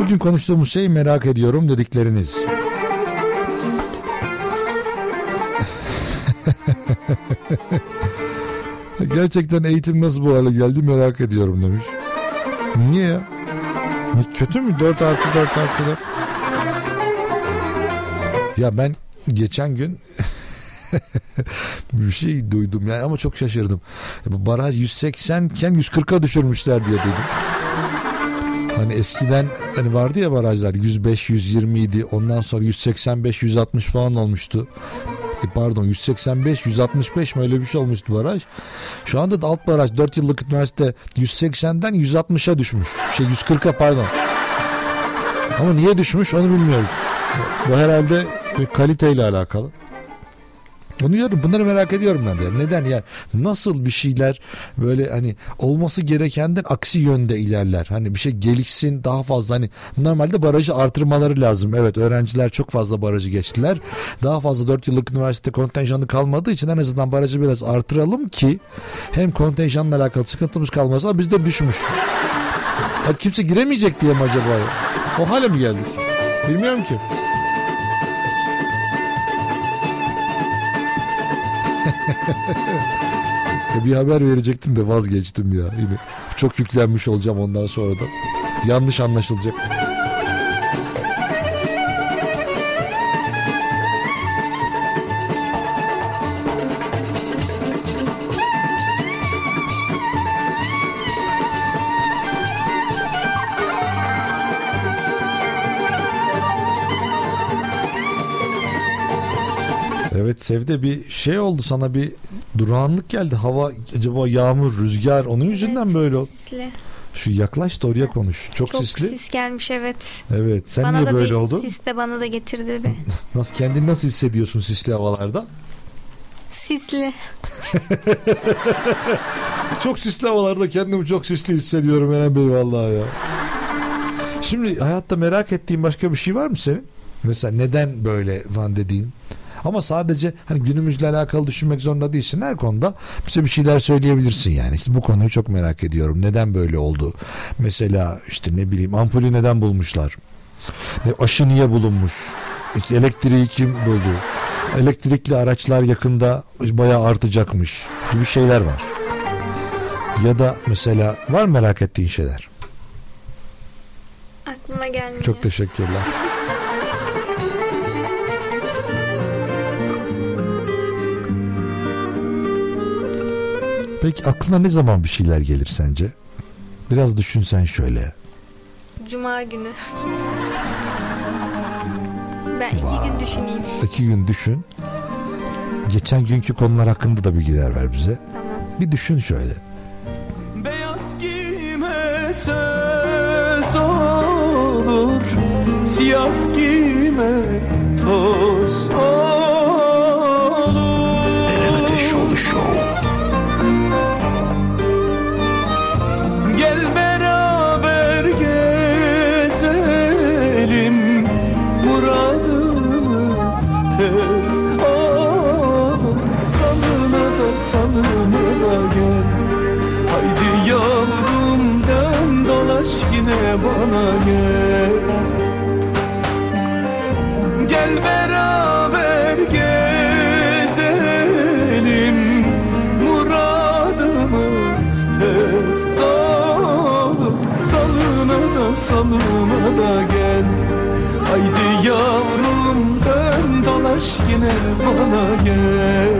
Bugün konuştuğumuz şey merak ediyorum dedikleriniz. *laughs* Gerçekten eğitim nasıl bu hale geldi merak ediyorum demiş. Niye ya? Kötü mü? 4 artı 4 artı 4. Ya ben geçen gün *laughs* bir şey duydum yani ama çok şaşırdım. Bu baraj 180 iken 140'a düşürmüşler diye duydum. Hani eskiden hani vardı ya barajlar 105 120 idi. Ondan sonra 185 160 falan olmuştu. E pardon 185 165 mi öyle bir şey olmuştu baraj. Şu anda da alt baraj 4 yıllık üniversite 180'den 160'a düşmüş. Şey 140'a pardon. Ama niye düşmüş onu bilmiyoruz. Bu herhalde bir kaliteyle alakalı. Bunu diyorum, bunları merak ediyorum ben de. Neden ya? Nasıl bir şeyler böyle hani olması gerekenden aksi yönde ilerler. Hani bir şey gelişsin daha fazla hani normalde barajı artırmaları lazım. Evet öğrenciler çok fazla barajı geçtiler. Daha fazla 4 yıllık üniversite kontenjanı kalmadığı için en azından barajı biraz artıralım ki hem kontenjanla alakalı sıkıntımız kalmaz ama bizde düşmüş. Hadi kimse giremeyecek diye mi acaba? O hale mi geldik? Bilmiyorum ki. *laughs* bir haber verecektim de vazgeçtim ya. Yine çok yüklenmiş olacağım ondan sonra da. Yanlış anlaşılacak. Evet Sevde bir şey oldu sana bir durağanlık geldi. Hava acaba yağmur, rüzgar onun yüzünden
Evet,
böyle
çok
oldu.
Sisli.
Şu yaklaş da oraya konuş. Çok,
Çok
sisli.
sis gelmiş evet.
Evet. Sen
bana
niye böyle
bir
oldu?
sis de bana da getirdi bir. *laughs*
Nasıl kendini nasıl hissediyorsun sisli havalarda?
Sisli. *laughs*
Çok sisli havalarda kendimi çok sisli hissediyorum Eren Bey vallahi ya. Şimdi hayatta merak ettiğin başka bir şey var mı senin? Mesela neden böyle falan dediğin? Ama sadece hani günümüzle alakalı düşünmek zorunda değilsin. Her konuda bize bir şeyler söyleyebilirsin yani. İşte bu konuyu çok merak ediyorum. Neden böyle oldu? Mesela işte ne bileyim ampulü neden bulmuşlar? Ne, aşı niye bulunmuş? Elektriği kim buldu? Elektrikli araçlar yakında bayağı artacakmış gibi şeyler var. Ya da mesela var merak ettiğin şeyler?
Aklıma gelmiyor.
Çok teşekkürler. *laughs* Peki aklına ne zaman bir şeyler gelir sence? Biraz düşünsen şöyle.
Cuma günü. Ben iki gün düşüneyim.
İki gün düşün. Geçen günkü konular hakkında da bilgiler ver bize.
Tamam.
Bir düşün şöyle.
Beyaz giyime söz olur Siyah giyime toz olur yine bana gel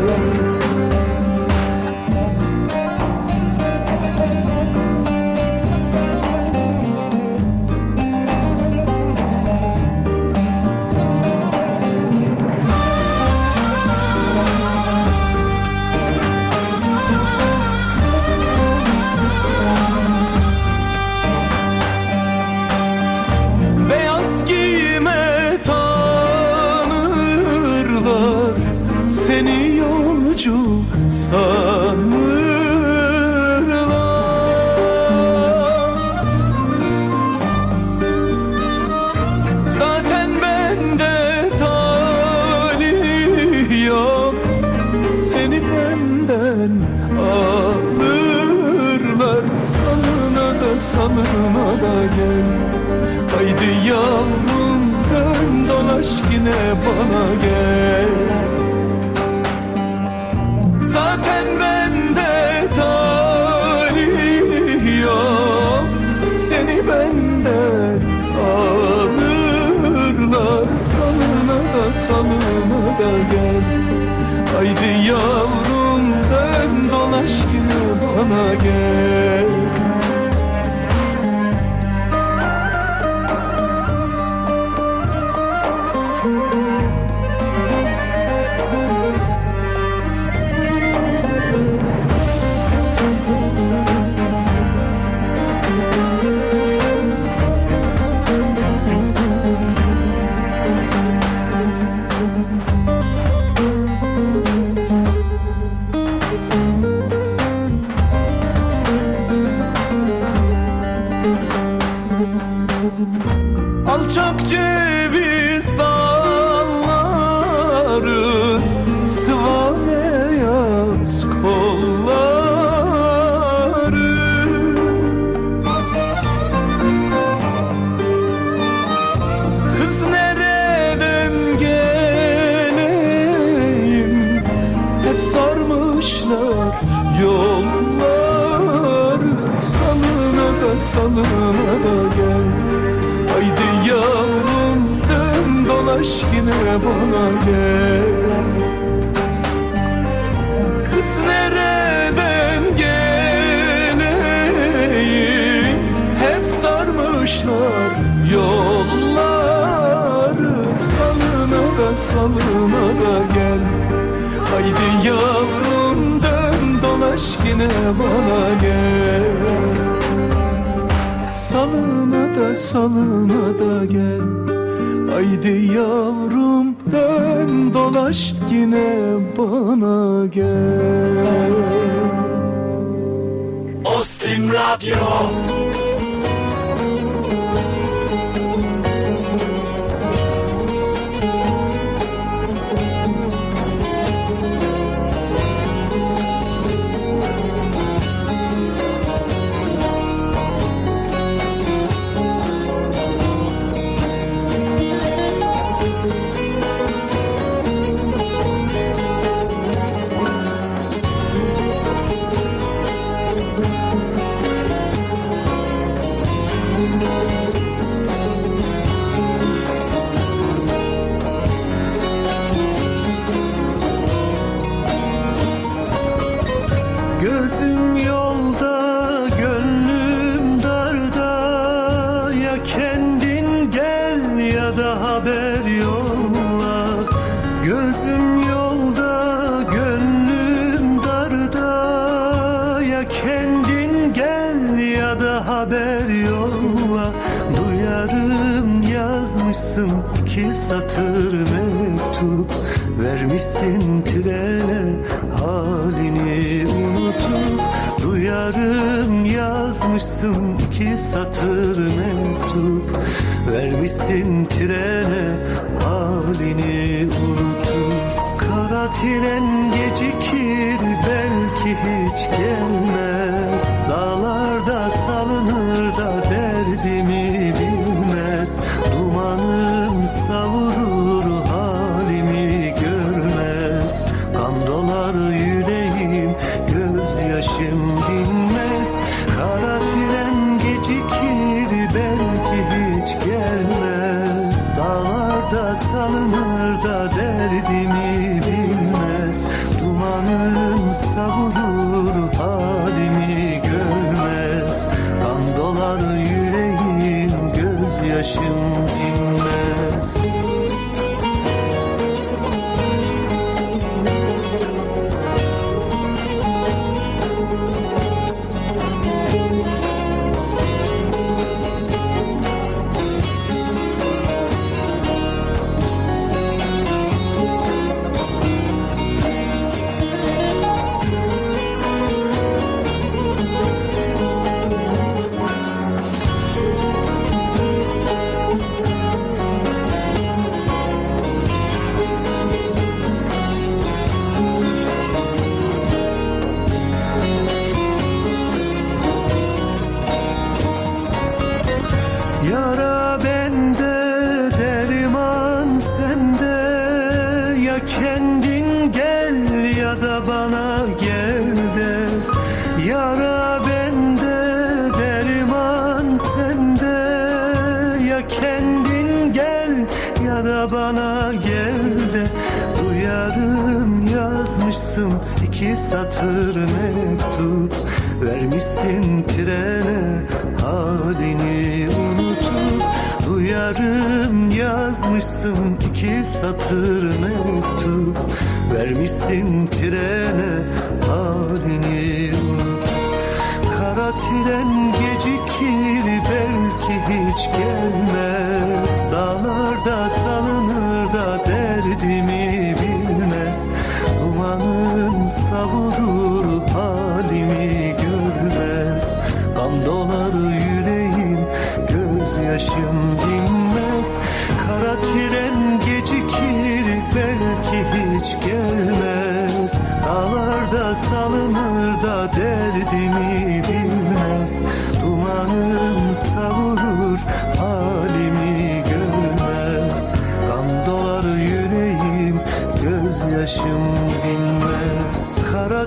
know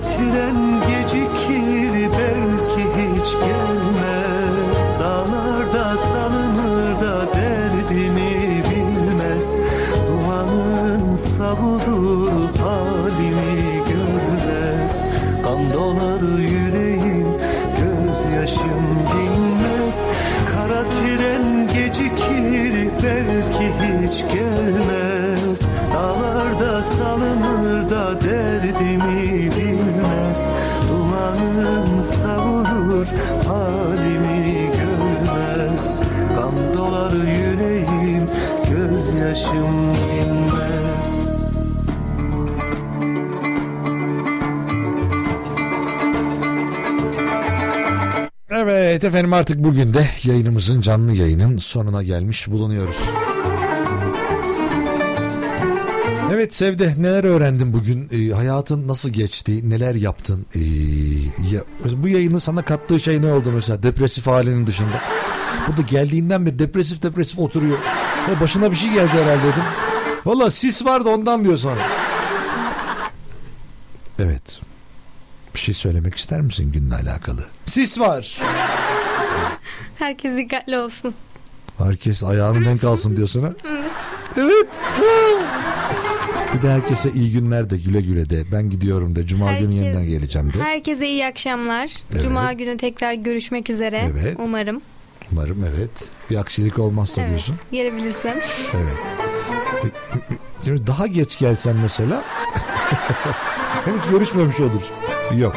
tren
Evet efendim artık bugün de yayınımızın canlı yayının sonuna gelmiş bulunuyoruz. Evet Sevde neler öğrendin bugün? Ee, hayatın nasıl geçti? Neler yaptın? Ee, ya, bu yayının sana kattığı şey ne oldu mesela depresif halinin dışında? Burada geldiğinden beri depresif depresif oturuyor. Ya başına bir şey geldi herhalde dedim. Valla sis vardı ondan diyor sonra. Evet. Bir şey söylemek ister misin günle alakalı? Sis var.
Herkes dikkatli olsun.
Herkes ayağının denk alsın diyorsun ha? *laughs* Evet. Bir de herkese iyi günler de güle güle de. Ben gidiyorum de. Cuma günü
Herkes-
yeniden geleceğim de.
Herkese iyi akşamlar.
Evet.
Cuma günü tekrar görüşmek üzere.
Evet.
Umarım.
Umarım evet. Bir aksilik olmazsa
Evet.
diyorsun.
Gelebilirsem.
Evet. Şimdi daha geç gelsen mesela *laughs* hem hiç görüşmemiş olur. Yok.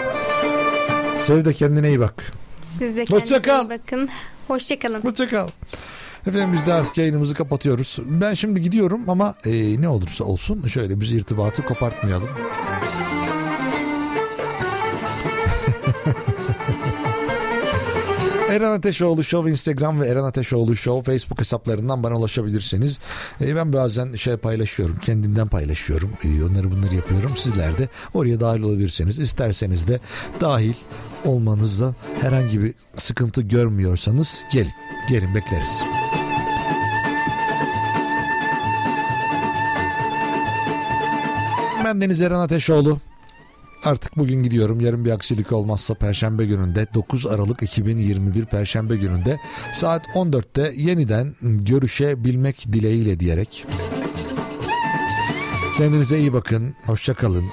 Sev de kendine iyi bak.
Siz de
Hoşça
kendinize
kal.
iyi bakın. Hoşçakalın.
Hoşçakal. Efendim biz de artık yayınımızı kapatıyoruz. Ben şimdi gidiyorum ama e, ne olursa olsun şöyle biz irtibatı kopartmayalım. *laughs* Eren Ateşoğlu Show Instagram ve Eren Ateşoğlu Show Facebook hesaplarından bana ulaşabilirsiniz. E, ben bazen şey paylaşıyorum. Kendimden paylaşıyorum. E, onları bunları yapıyorum. Sizler de oraya dahil olabilirsiniz. İsterseniz de dahil olmanızda herhangi bir sıkıntı görmüyorsanız gelin. Gelin bekleriz. Ben Deniz Eren Ateşoğlu. Artık bugün gidiyorum. Yarın bir aksilik olmazsa Perşembe gününde 9 Aralık 2021 Perşembe gününde saat 14'te yeniden görüşebilmek dileğiyle diyerek. Kendinize iyi bakın. Hoşça kalın.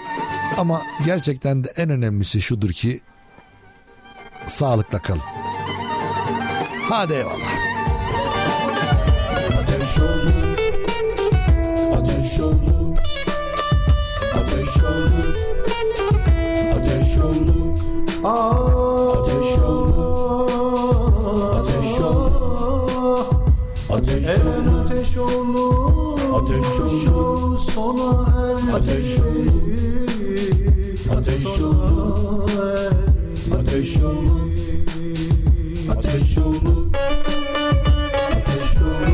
Ama gerçekten de en önemlisi şudur ki sağlıkla kalın. Hadi eyvallah.
Ateş olur Ateş olur Ateş olur Ateş oldu Ateş oldu Ateş oldu Ateş oldu Ateş oldu Ateş oldu Sona erdi Ateş oldu Ateş oldu Ateş oldu Ateş oldu Ateş oldu